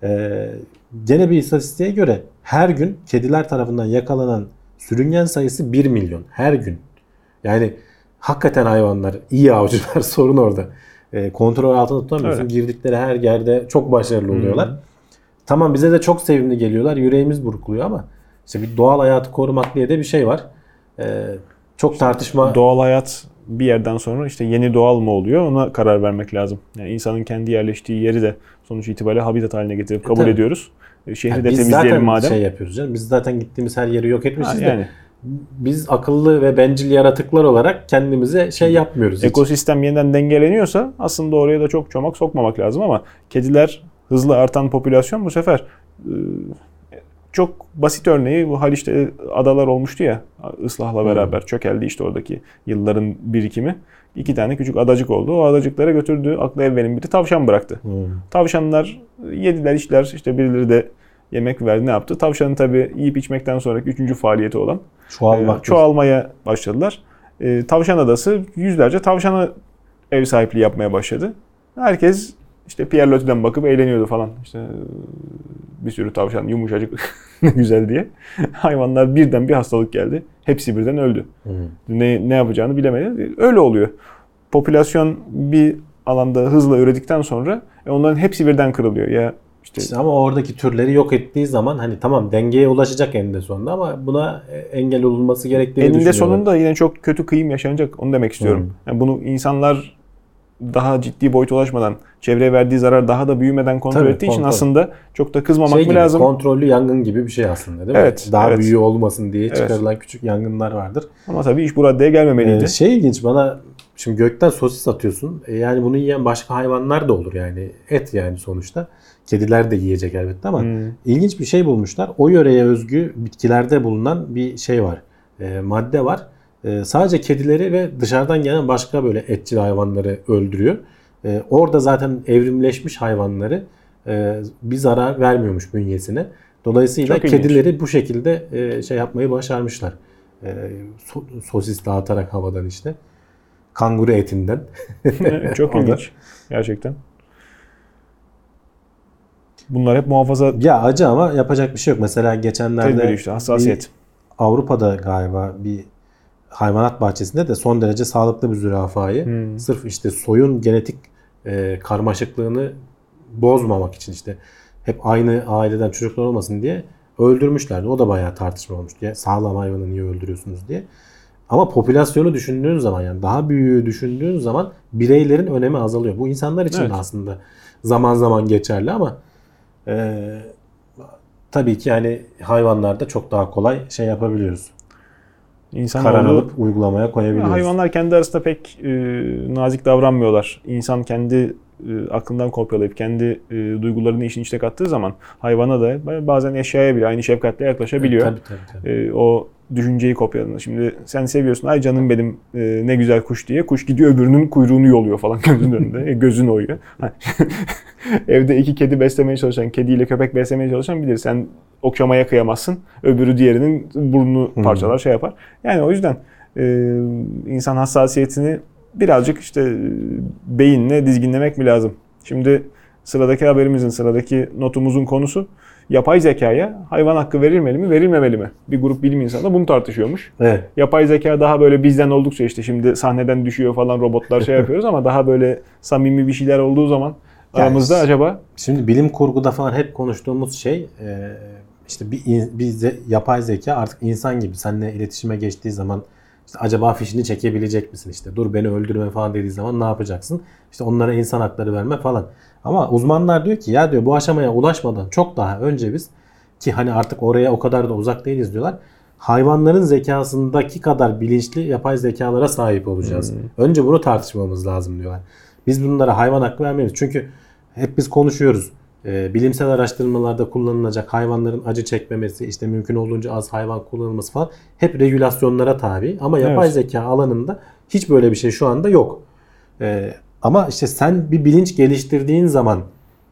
Ee, gene bir istatistiğe göre her gün kediler tarafından yakalanan sürüngen sayısı 1 milyon. Her gün. Yani hakikaten hayvanlar, iyi avcılar (laughs) sorun orada. Ee, kontrol altında tutamıyorsun. Öyle. Girdikleri her yerde çok başarılı oluyorlar. Tamam bize de çok sevimli geliyorlar. Yüreğimiz burkuluyor ama işte bir doğal hayatı korumak diye de bir şey var. Ee, çok tartışma Doğal hayat bir yerden sonra işte yeni doğal mı oluyor ona karar vermek lazım. Yani insanın kendi yerleştiği yeri de sonuç itibariyle habitat haline getirip kabul tabii. ediyoruz. E, Şehri Yani de biz temizleyelim zaten madem. şey yapıyoruz canım. Biz zaten gittiğimiz her yeri yok Ha, etmişiz de yani biz akıllı ve bencil yaratıklar olarak kendimize şey yapmıyoruz. hiç. ekosistem yeniden dengeleniyorsa aslında oraya da çok çomak sokmamak lazım ama kediler hızlı artan popülasyon bu sefer e, çok basit örneği bu Haliç'te adalar olmuştu ya ıslahla beraber çökeldi işte oradaki yılların birikimi. İki tane küçük adacık oldu. O adacıklara götürdüğü aklı evvenin biri tavşan bıraktı. Hmm. Tavşanlar yediler içtiler işte birileri de yemek verdi ne yaptı? Tavşanın tabii yiyip içmekten sonraki üçüncü faaliyeti olan Çoğalmak. e, çoğalmaya başladılar. E, Tavşan Adası yüzlerce tavşana ev sahipliği yapmaya başladı. Herkes işte Pierre Loti'den bakıp eğleniyordu falan. İşte e, bir sürü tavşan yumuşacık (laughs) ne güzel diye. (laughs) Hayvanlar birden bir hastalık geldi. Hepsi birden öldü. Ne, ne yapacağını bilemedi. Öyle oluyor. Popülasyon bir alanda hızla üredikten sonra e, onların hepsi birden kırılıyor. Ya işte İşte ama oradaki türleri yok ettiği zaman hani tamam dengeye ulaşacak eninde sonunda ama buna e, engel olunması gerektiğini eninde düşünüyorum. sonunda yine çok kötü kıyım yaşanacak. Onu demek istiyorum. Yani bunu insanlar daha ciddi boyuta ulaşmadan, çevreye verdiği zarar daha da büyümeden kontrol Tabii, ettiği için kontrol. aslında çok da kızmamak şey mı gibi, lazım? kontrollü yangın gibi bir şey aslında değil mi? Evet, Daha evet. büyüğü olmasın diye Evet. çıkarılan küçük yangınlar vardır. Ama tabii iş bu raddeye gelmemeliydi. Ee, şey ilginç bana şimdi gökten sosis atıyorsun. E, yani bunu yiyen başka hayvanlar da olur yani. Et yani sonuçta. Kediler de yiyecek elbette ama Hmm. ilginç bir şey bulmuşlar. O yöreye özgü bitkilerde bulunan bir şey var. E, madde var. E, sadece kedileri ve dışarıdan gelen başka böyle etçil hayvanları öldürüyor. E, orada zaten evrimleşmiş hayvanları e, bir zarar vermiyormuş bünyesine. Dolayısıyla Çok ilginç. kedileri bu şekilde e, şey yapmayı başarmışlar. E, so- sosis dağıtarak havadan işte. Kanguru etinden. (laughs) Çok ilginç. Gerçekten. Bunlar hep muhafaza Ya acı ama yapacak bir şey yok. Mesela geçenlerde tedbiri işte, hassasiyet. Avrupa'da galiba bir hayvanat bahçesinde de son derece sağlıklı bir zürafayı Hmm. sırf işte soyun genetik e, karmaşıklığını bozmamak için işte hep aynı aileden çocuklar olmasın diye öldürmüşlerdi. O da bayağı tartışma olmuştu. Ya, sağlam hayvanı niye öldürüyorsunuz diye. Ama popülasyonu düşündüğün zaman yani daha büyüğü düşündüğün zaman bireylerin önemi azalıyor. Bu insanlar için Evet. de aslında zaman zaman geçerli ama e, tabii ki yani hayvanlarda çok daha kolay şey yapabiliyoruz. İnsan Karar olduğu- alıp uygulamaya koyabiliyoruz. hayvanlar kendi arasında pek e, nazik davranmıyorlar. İnsan kendi e, aklından kopyalayıp kendi e, duygularını işin içine kattığı zaman hayvana da bazen eşyaya bile aynı şefkatle yaklaşabiliyor. Tabii tabii. tabii. E, o düşünceyi kopyaladığında. Şimdi sen seviyorsun ay canım benim e, ne güzel kuş diye. Kuş gidiyor öbürünün kuyruğunu yoluyor falan (laughs) gözünün önünde. E, gözün oyuyor. (laughs) Evde iki kedi beslemeye çalışan, kediyle köpek beslemeye çalışan bilir. Sen okşamaya kıyamazsın. Öbürü diğerinin burnunu Hmm. parçalar şey yapar. Yani o yüzden e, insan hassasiyetini birazcık işte e, beyinle dizginlemek mi lazım? Şimdi sıradaki haberimizin, sıradaki notumuzun konusu yapay zekaya hayvan hakkı verilmeli mi, verilmemeli mi? Bir grup bilim insanı da bunu tartışıyormuş. Evet. Yapay zeka daha böyle bizden oldukça işte şimdi sahneden düşüyor falan robotlar şey (laughs) yapıyoruz ama daha böyle samimi bir şeyler olduğu zaman Yani aramızda acaba Şimdi bilim kurguda falan hep konuştuğumuz şey e, işte bir, bir yapay zeka artık insan gibi seninle iletişime geçtiği zaman işte acaba fişini çekebilecek misin işte dur beni öldürme falan dediği zaman ne yapacaksın? İşte onlara insan hakları verme falan. Ama uzmanlar diyor ki ya diyor bu aşamaya ulaşmadan çok daha önce biz ki hani artık oraya o kadar da uzak değiliz diyorlar. Hayvanların zekasındaki kadar bilinçli yapay zekalara sahip olacağız. Önce bunu tartışmamız lazım diyorlar. Biz bunlara hayvan hakkı vermeyiz. Çünkü hep biz konuşuyoruz. Ee, bilimsel araştırmalarda kullanılacak hayvanların acı çekmemesi, işte mümkün olduğunca az hayvan kullanılması falan hep regülasyonlara tabi. Ama yapay Evet. zeka alanında hiç böyle bir şey şu anda yok. Ee, ama işte sen bir bilinç geliştirdiğin zaman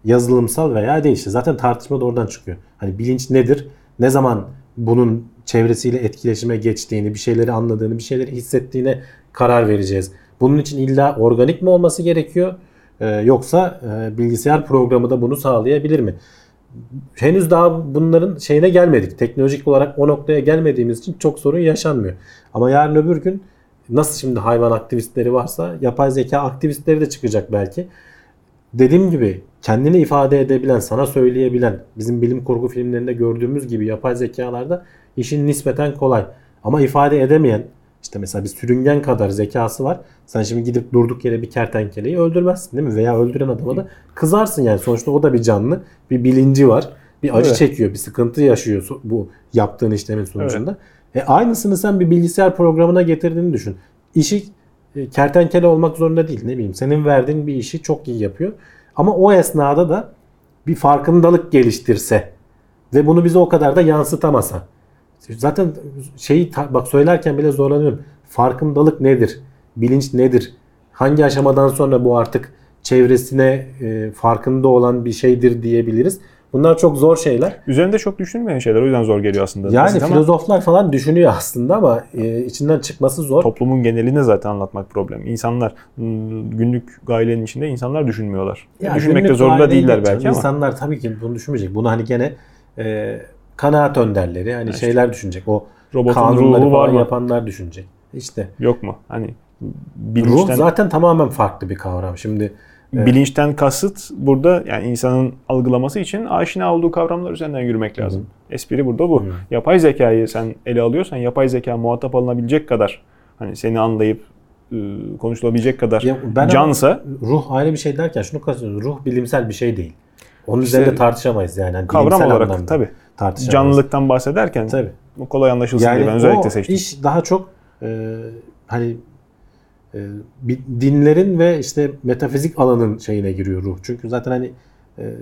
yazılımsal veya değil işte zaten tartışma da oradan çıkıyor. Hani bilinç nedir? Ne zaman bunun çevresiyle etkileşime geçtiğini, bir şeyleri anladığını, bir şeyleri hissettiğine karar vereceğiz. Bunun için illa organik mi olması gerekiyor? Ee, yoksa e, bilgisayar programı da bunu sağlayabilir mi? Henüz daha bunların şeyine gelmedik. Teknolojik olarak o noktaya gelmediğimiz için çok sorun yaşanmıyor. Ama yarın öbür gün nasıl şimdi hayvan aktivistleri varsa yapay zeka aktivistleri de çıkacak belki. Dediğim gibi kendini ifade edebilen, sana söyleyebilen, bizim bilim kurgu filmlerinde gördüğümüz gibi yapay zekalarda işin nispeten kolay. Ama ifade edemeyen, işte mesela bir sürüngen kadar zekası var. Sen şimdi gidip durduk yere bir kertenkeleyi öldürmezsin değil mi? Veya öldüren adama da kızarsın yani. Sonuçta o da bir canlı. Bir bilinci var. Bir acı Evet. çekiyor, bir sıkıntı yaşıyor bu yaptığın işlemin sonucunda. E aynısını sen bir bilgisayar programına getirdiğini düşün. İşi e, kertenkele olmak zorunda değil. Ne bileyim senin verdiğin bir işi çok iyi yapıyor. Ama o esnada da bir farkındalık geliştirse ve bunu bize o kadar da yansıtamasa. Zaten şeyi bak söylerken bile zorlanıyorum. Farkındalık nedir? Bilinç nedir? Hangi aşamadan sonra bu artık çevresine e, farkında olan bir şeydir diyebiliriz. Bunlar çok zor şeyler. Üzerinde çok düşünmeyen şeyler. O yüzden zor geliyor aslında. Yani Basit ama filozoflar falan düşünüyor aslında ama e, içinden çıkması zor. toplumun genelini zaten anlatmak problem. İnsanlar hmm, günlük gailenin içinde insanlar düşünmüyorlar. Ya Düşünmekte günlük zorunda değiller belki ama. İnsanlar tabii ki bunu düşünmeyecek. Bunu hani gene e, kanaat önderleri hani işte. şeyler düşünecek. O Robotun kanunları ruhu var mı? yapanlar düşünecek. İşte Yok mu? Hani ruh bilinçten, zaten tamamen farklı bir kavram. Şimdi bilinçten kasıt burada yani insanın algılaması için aşina olduğu kavramlar üzerinden yürümek lazım. Espri burada bu. Yapay zekayı sen ele alıyorsan yapay zeka muhatap alınabilecek kadar hani seni anlayıp e, konuşulabilecek kadar Ya ben cansa ruh ayrı bir şey derken şunu kastediyorum. Ruh bilimsel bir şey değil. Onun İşte üzerinde tartışamayız yani. Hani kavram olarak anlamda tabii tartışamayız. canlılıktan bahsederken Tabii. bu kolay anlaşılsın diye ben Yani özellikle o seçtim. iş daha çok e, hani e, bir dinlerin ve işte metafizik alanın şeyine giriyor ruh. Çünkü zaten hani e,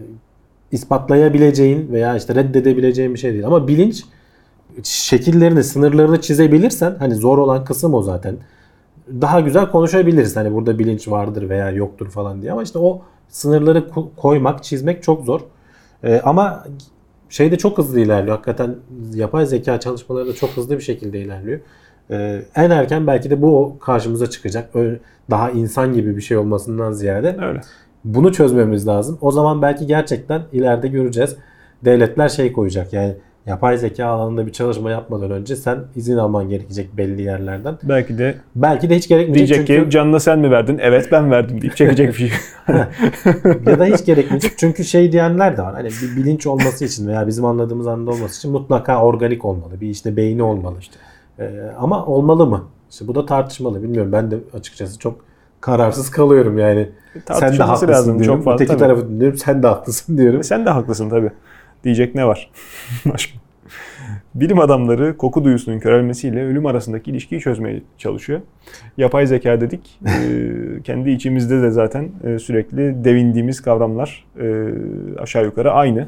ispatlayabileceğin veya işte reddedebileceğin bir şey değil. Ama bilinç şekillerini, sınırlarını çizebilirsen hani zor olan kısım o zaten. Daha güzel konuşabiliriz. Hani burada bilinç vardır veya yoktur falan diye. Ama işte o sınırları ko- koymak, çizmek çok zor. E, ama şey de çok hızlı ilerliyor. Hakikaten yapay zeka çalışmaları da çok hızlı bir şekilde ilerliyor. Ee, en erken belki de bu karşımıza çıkacak. Daha insan gibi bir şey olmasından ziyade. Öyle. Bunu çözmemiz lazım. O zaman belki gerçekten ileride göreceğiz. Devletler şey koyacak yani yapay zeka alanında bir çalışma yapmadan önce sen izin alman gerekecek belli yerlerden. Belki de Belki de hiç gerekmeyecek diyecek çünkü ki canını sen mi verdin? Evet ben verdim deyip çekecek bir şey. (laughs) ya da hiç gerekmeyecek. Çünkü şey diyenler de var. Hani bir bilinç olması için veya bizim anladığımız anda olması için mutlaka organik olmalı. Bir işte beyni olmalı. Ee, ama olmalı mı? İşte bu da tartışmalı. Bilmiyorum. Ben de açıkçası çok kararsız kalıyorum yani. Sen de haklısın lazım. diyorum. Çok fazla. Öteki tabii. tarafı dinliyorum. Sen de haklısın diyorum. Sen de haklısın tabii. Diyecek ne var? (laughs) Başka. Bilim adamları koku duyusunun körelmesiyle ölüm arasındaki ilişkiyi çözmeye çalışıyor. Yapay zeka dedik. (laughs) Ee, kendi içimizde de zaten e, sürekli devindiğimiz kavramlar e, aşağı yukarı aynı.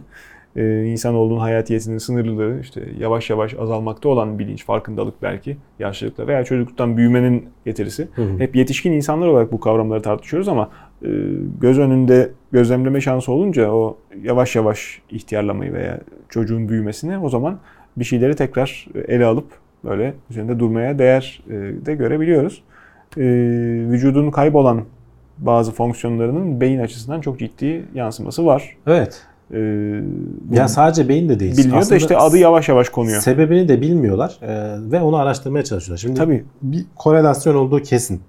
Ee, insanoğlunun hayatiyetinin sınırlılığı, işte yavaş yavaş azalmakta olan bilinç, farkındalık belki yaşlılıkla veya çocukluktan büyümenin getirisi. Hı hı. Hep yetişkin insanlar olarak bu kavramları tartışıyoruz ama e, göz önünde gözlemleme şansı olunca o yavaş yavaş ihtiyarlamayı veya çocuğun büyümesini o zaman bir şeyleri tekrar ele alıp böyle üzerinde durmaya değer e, de görebiliyoruz. E, vücudun kaybolan bazı fonksiyonlarının beyin açısından çok ciddi yansıması var. Evet. E, bu Ya sadece beyin de değil. biliniyor da işte adı yavaş yavaş konuyor. Sebebini de bilmiyorlar e, ve onu araştırmaya çalışıyorlar. Şimdi Tabii. bir korelasyon olduğu kesin.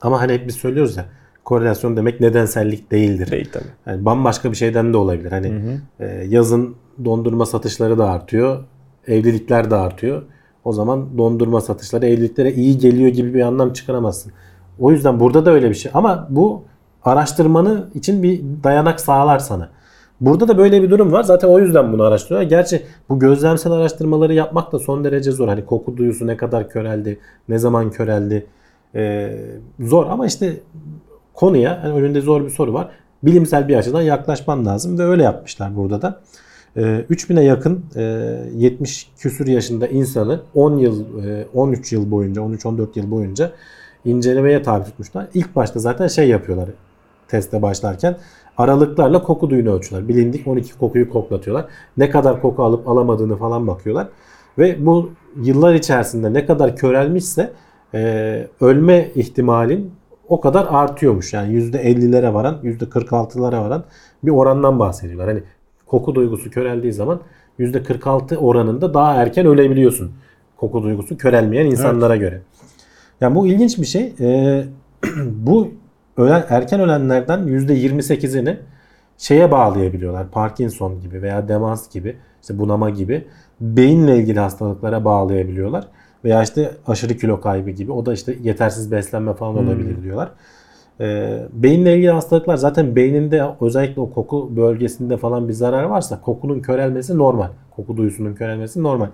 Ama hani hep biz söylüyoruz ya korelasyon demek nedensellik değildir. Değil tabii. Yani bambaşka bir şeyden de olabilir. Hani e, yazın dondurma satışları da artıyor, evlilikler de artıyor. O zaman dondurma satışları evliliklere iyi geliyor gibi bir anlam çıkaramazsın. O yüzden burada da öyle bir şey. Ama bu araştırmanı için bir dayanak sağlar sana. Burada da böyle bir durum var. Zaten o yüzden bunu araştırıyorlar. Gerçi bu gözlemsel araştırmaları yapmak da son derece zor. Hani koku duyusu ne kadar köreldi, ne zaman köreldi. Ee, zor ama işte konuya hani önünde zor bir soru var. Bilimsel bir açıdan yaklaşman lazım ve öyle yapmışlar burada da. Ee, 3000'e yakın e, 70 küsür yaşında insanı 10 yıl, e, 13 yıl boyunca, 13-14 yıl boyunca incelemeye tabi tutmuşlar. İlk başta zaten şey yapıyorlar teste başlarken aralıklarla koku duyunu ölçüyorlar. Bilindik 12 kokuyu koklatıyorlar. Ne kadar koku alıp alamadığını falan bakıyorlar. Ve bu yıllar içerisinde ne kadar körelmişse e, ölme ihtimalin o kadar artıyormuş. Yani %50'lere varan, %46'lara varan bir orandan bahsediyorlar. Hani koku duygusu köreldiği zaman %46 oranında daha erken ölebiliyorsun. Koku duygusu körelmeyen insanlara göre. Yani bu ilginç bir şey. Ee, (clears throat) bu ölen, erken ölenlerden %28'ini şeye bağlayabiliyorlar. Parkinson gibi veya demans gibi, işte bunama gibi beyinle ilgili hastalıklara bağlayabiliyorlar. Veya işte aşırı kilo kaybı gibi. O da işte yetersiz beslenme falan olabilir diyorlar. Ee, beyinle ilgili hastalıklar zaten beyninde özellikle o koku bölgesinde falan bir zarar varsa kokunun körelmesi normal. Koku duyusunun körelmesi normal.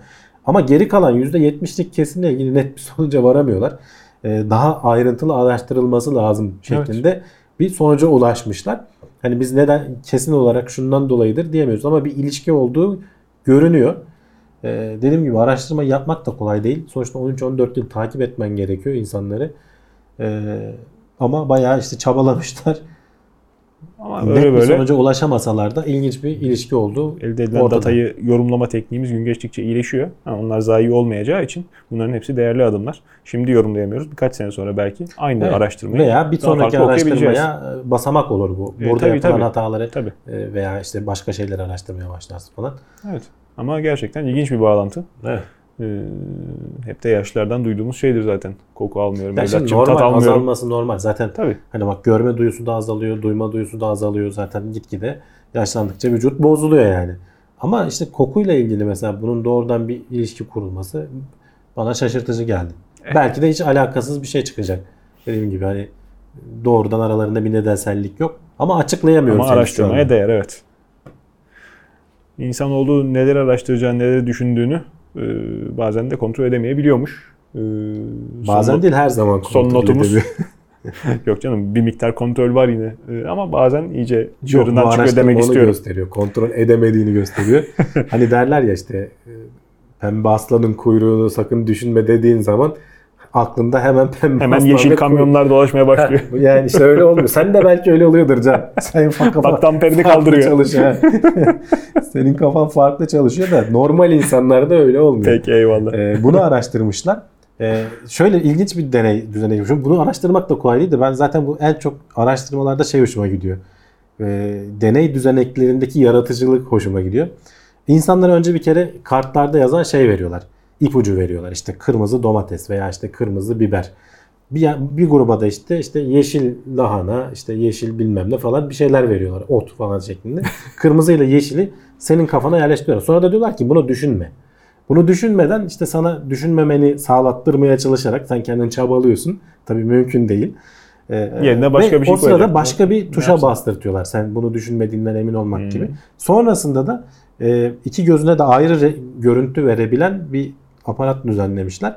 Ama geri kalan %70'lik kesimle ilgili net bir (laughs) sonuca varamıyorlar. Ee, daha ayrıntılı araştırılması lazım şeklinde bir sonuca ulaşmışlar. Hani biz neden kesin olarak şundan dolayıdır diyemiyoruz ama bir ilişki olduğu görünüyor. Ee, dediğim gibi araştırma yapmak da kolay değil. Sonuçta 13-14 yıl takip etmen gerekiyor insanları. Ee, ama bayağı işte çabalamışlar. Ama Net böyle bir böyle sonuca ulaşamasalar da ilginç bir ilişki olduğu elde edilen ortada. datayı yorumlama tekniğimiz gün geçtikçe iyileşiyor. Ha, onlar zayi olmayacağı için bunların hepsi değerli adımlar. Şimdi yorumlayamıyoruz. Birkaç sene sonra belki aynı Evet. araştırmayı Veya bir sonraki araştırmaya e, basamak olur bu. E, Burada tabii, yapılan tabii. hataları Tabii. e, veya işte başka şeyleri araştırmaya başlarsın falan. Evet. Ama gerçekten ilginç bir bağlantı. Evet. Ee, hep de yaşlardan duyduğumuz şeydir zaten. Koku almıyorum, evlatçım, tat almıyorum. azalması normal. Zaten Tabii. hani bak görme duyusu da azalıyor, duyma duyusu da azalıyor zaten gitgide. Yaşlandıkça vücut bozuluyor yani. Ama işte kokuyla ilgili mesela bunun doğrudan bir ilişki kurulması bana şaşırtıcı geldi. Eh. Belki de hiç alakasız bir şey çıkacak. Dediğim gibi hani doğrudan aralarında bir nedensellik yok. Ama açıklayamıyoruz. Ama araştırmaya değer evet. İnsanoğlu neler araştıracağını, neleri düşündüğünü e, bazen de kontrol edemeyebiliyormuş. E, Bazen son- değil her zaman son notumuz. (laughs) Yok canım bir miktar kontrol var yine. E, ama bazen iyice çığırından çıkıyor demek istiyorum. gösteriyor. Kontrol edemediğini gösteriyor. (laughs) hani derler ya işte e, pembe aslanın kuyruğunu sakın düşünme dediğin zaman aklında hemen pembe Hemen yeşil kamyonlar dolaşmaya kuyruğu- başlıyor. (laughs) Yani işte öyle olmuyor. Sen de belki öyle oluyordur Can. (laughs) Senin fa- kafa Bak damperini farklı kaldırıyor. çalışıyor. (laughs) Senin kafan farklı çalışıyor da normal insanlarda öyle olmuyor. Peki eyvallah. Ee, bunu araştırmışlar. Ee, şöyle ilginç bir deney düzeni yapmış. Bunu araştırmak da kolay değil de ben zaten bu en çok araştırmalarda şey hoşuma gidiyor. Ee, deney düzeneklerindeki yaratıcılık hoşuma gidiyor. İnsanlara önce bir kere kartlarda yazan şey veriyorlar. İpucu veriyorlar. İşte kırmızı domates veya işte kırmızı biber. Bir, bir gruba da işte işte yeşil lahana, işte yeşil bilmem ne falan bir şeyler veriyorlar. Ot falan şeklinde. (laughs) Kırmızıyla yeşili senin kafana yerleştiriyorlar. Sonra da diyorlar ki bunu düşünme. Bunu düşünmeden işte sana düşünmemeni sağlattırmaya çalışarak sen kendin çabalıyorsun. Tabii mümkün değil. Ee, Yerine başka ve bir şey O sırada koyacak. başka bir Ne tuşa yapsın? bastırtıyorlar. Sen bunu düşünmediğinden emin olmak Hmm. gibi. Sonrasında da e, iki gözüne de ayrı re- görüntü verebilen bir aparat düzenlemişler.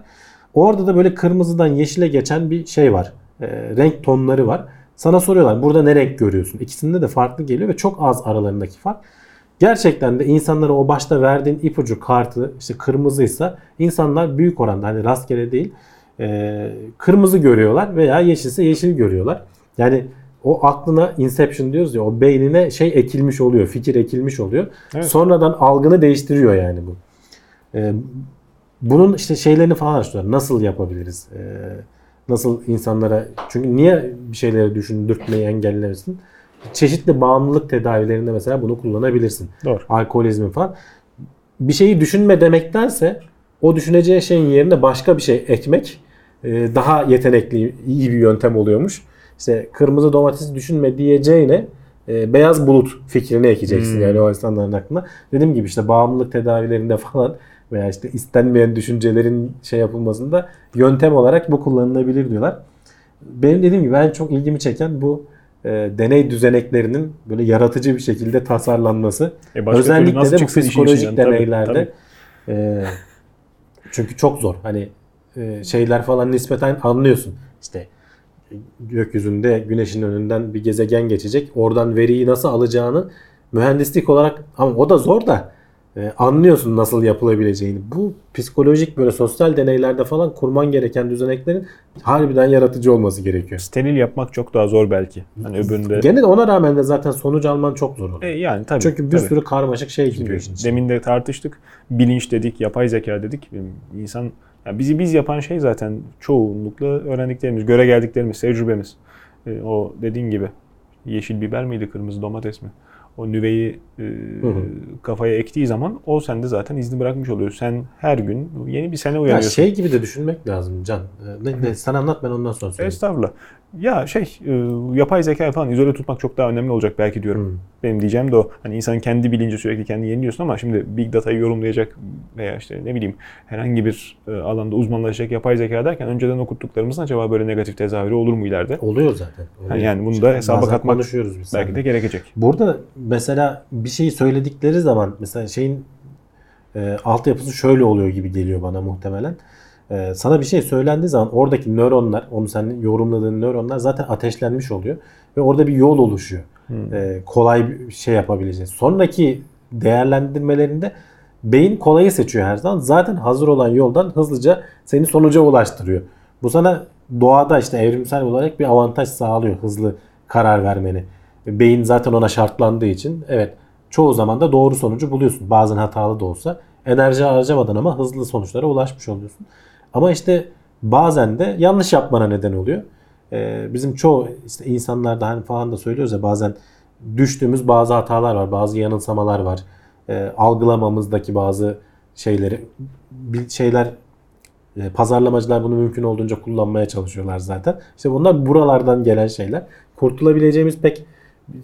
Orada da böyle kırmızıdan yeşile geçen bir şey var. E, renk tonları var. Sana soruyorlar burada ne renk görüyorsun? İkisinde de farklı geliyor ve çok az aralarındaki fark. Gerçekten de insanlara o başta verdiğin ipucu kartı işte kırmızıysa insanlar büyük oranda hani rastgele değil e, kırmızı görüyorlar veya yeşilse yeşil görüyorlar. Yani o aklına inception diyoruz ya o beynine şey ekilmiş oluyor, fikir ekilmiş oluyor. Evet. Sonradan algını değiştiriyor yani bu. E, bunun işte şeylerini falan araştırıyorlar. Nasıl yapabiliriz? E, nasıl insanlara çünkü niye bir şeyleri düşündürtmeyi engellemesin? Çeşitli bağımlılık tedavilerinde mesela bunu kullanabilirsin. Doğru. Alkolizmi falan. Bir şeyi düşünme demektense o düşüneceği şeyin yerine başka bir şey ekmek e, daha yetenekli, iyi bir yöntem oluyormuş. İşte kırmızı domates düşünme diyeceğine e, beyaz bulut fikrini ekeceksin Hmm. yani o insanların aklına. Dediğim gibi işte bağımlılık tedavilerinde falan veya işte istenmeyen düşüncelerin şey yapılmasında yöntem olarak bu kullanılabilir diyorlar. Benim dediğim gibi en çok ilgimi çeken bu e, deney düzeneklerinin böyle yaratıcı bir şekilde tasarlanması. E Özellikle de bu psikolojik içinden? Tabii, deneylerde. e, çünkü çok zor. Hani e, şeyler falan nispeten anlıyorsun. İşte gökyüzünde güneşin önünden bir gezegen geçecek. Oradan veriyi nasıl alacağını mühendislik olarak ama o da zor da e, anlıyorsun nasıl yapılabileceğini. Bu psikolojik böyle sosyal deneylerde falan kurman gereken düzeneklerin harbiden yaratıcı olması gerekiyor. Steril yapmak çok daha zor belki. Hani öbüründe. Gene de ona rağmen de zaten sonuç alman çok zor E, oluyor. yani tabii. Çünkü bir tabii. sürü karmaşık şey giriyor işin içine. demin de tartıştık. Bilinç dedik, yapay zeka dedik. İnsan yani bizi biz yapan şey zaten çoğunlukla öğrendiklerimiz, göre geldiklerimiz, tecrübemiz. E, o dediğin gibi yeşil biber miydi, kırmızı domates mi? O nüveyi e, hı. kafaya ektiği zaman o sende zaten izni bırakmış oluyor. Sen her gün yeni bir sene Ya uyanıyorsun. şey gibi de düşünmek lazım Can. Ee, Ne, ne, sen anlat ben ondan sonra söyleyeyim. Estağfurullah. Ya şey, e, yapay zeka falan izole tutmak çok daha önemli olacak belki diyorum. Hmm. Benim diyeceğim de o. Hani insanın kendi bilinci sürekli kendi yeniliyorsun ama şimdi big data'yı yorumlayacak veya işte ne bileyim herhangi bir e, alanda uzmanlaşacak yapay zeka derken önceden okuttuklarımızın acaba böyle negatif tezahürü olur mu ileride? Oluyor zaten. Oluyor. Yani, yani bunu da hesaba bazen katmak konuşuyoruz biz. belki de gerekecek. Burada mesela bir şeyi söyledikleri zaman mesela şeyin e, altyapısı şöyle oluyor gibi geliyor bana muhtemelen. E, sana bir şey söylendiği zaman oradaki nöronlar, onu senin yorumladığın nöronlar zaten ateşlenmiş oluyor. Ve orada bir yol oluşuyor. Hmm. E, kolay bir şey yapabileceğiz. Sonraki değerlendirmelerinde beyin kolayı seçiyor her zaman. Zaten hazır olan yoldan hızlıca seni sonuca ulaştırıyor. Bu sana doğada işte evrimsel olarak bir avantaj sağlıyor hızlı karar vermeni. beyin zaten ona şartlandığı için evet çoğu zaman da doğru sonucu buluyorsun. Bazen hatalı da olsa. Enerji harcamadan ama hızlı sonuçlara ulaşmış oluyorsun. Ama işte bazen de yanlış yapmana neden oluyor. Ee, bizim çoğu işte insanlarda hani falan da söylüyoruz ya bazen düştüğümüz bazı hatalar var, bazı yanılsamalar var. Ee, algılamamızdaki bazı şeyleri bir şeyler e, pazarlamacılar bunu mümkün olduğunca kullanmaya çalışıyorlar zaten. İşte bunlar buralardan gelen şeyler. Kurtulabileceğimiz pek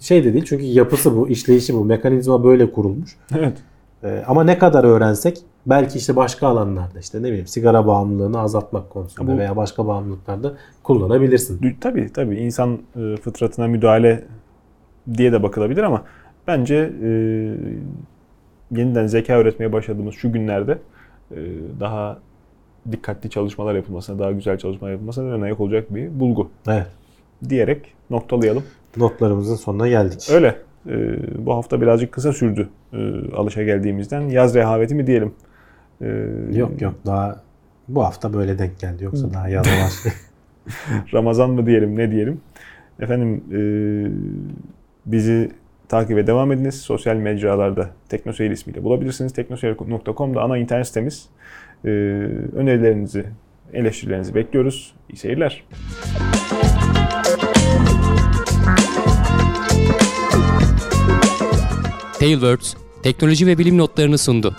şey de değil. Çünkü yapısı bu, işleyişi bu, mekanizma böyle kurulmuş. Evet. Ee, ama ne kadar öğrensek belki işte başka alanlarda işte ne bileyim sigara bağımlılığını azaltmak konusunda Bu- veya başka bağımlılıklarda kullanabilirsin. Tabii tabii insan e, fıtratına müdahale diye de bakılabilir ama bence e, yeniden zeka öğretmeye başladığımız şu günlerde e, daha dikkatli çalışmalar yapılmasına, daha güzel çalışmalar yapılmasına ayak olacak bir bulgu Evet. diyerek noktalayalım. Notlarımızın sonuna geldik. Öyle. E, bu hafta birazcık kısa sürdü e, alışa geldiğimizden. Yaz rehaveti mi diyelim? E, Yok yok daha bu hafta böyle denk geldi yoksa daha yazı var. (laughs) (laughs) Ramazan mı diyelim ne diyelim. Efendim e, bizi takibe devam ediniz. Sosyal mecralarda Teknoseyir ismiyle bulabilirsiniz. Teknoseyir.com'da ana internet sitemiz. E, önerilerinizi, eleştirilerinizi bekliyoruz. İyi seyirler. Tailwords teknoloji ve bilim notlarını sundu.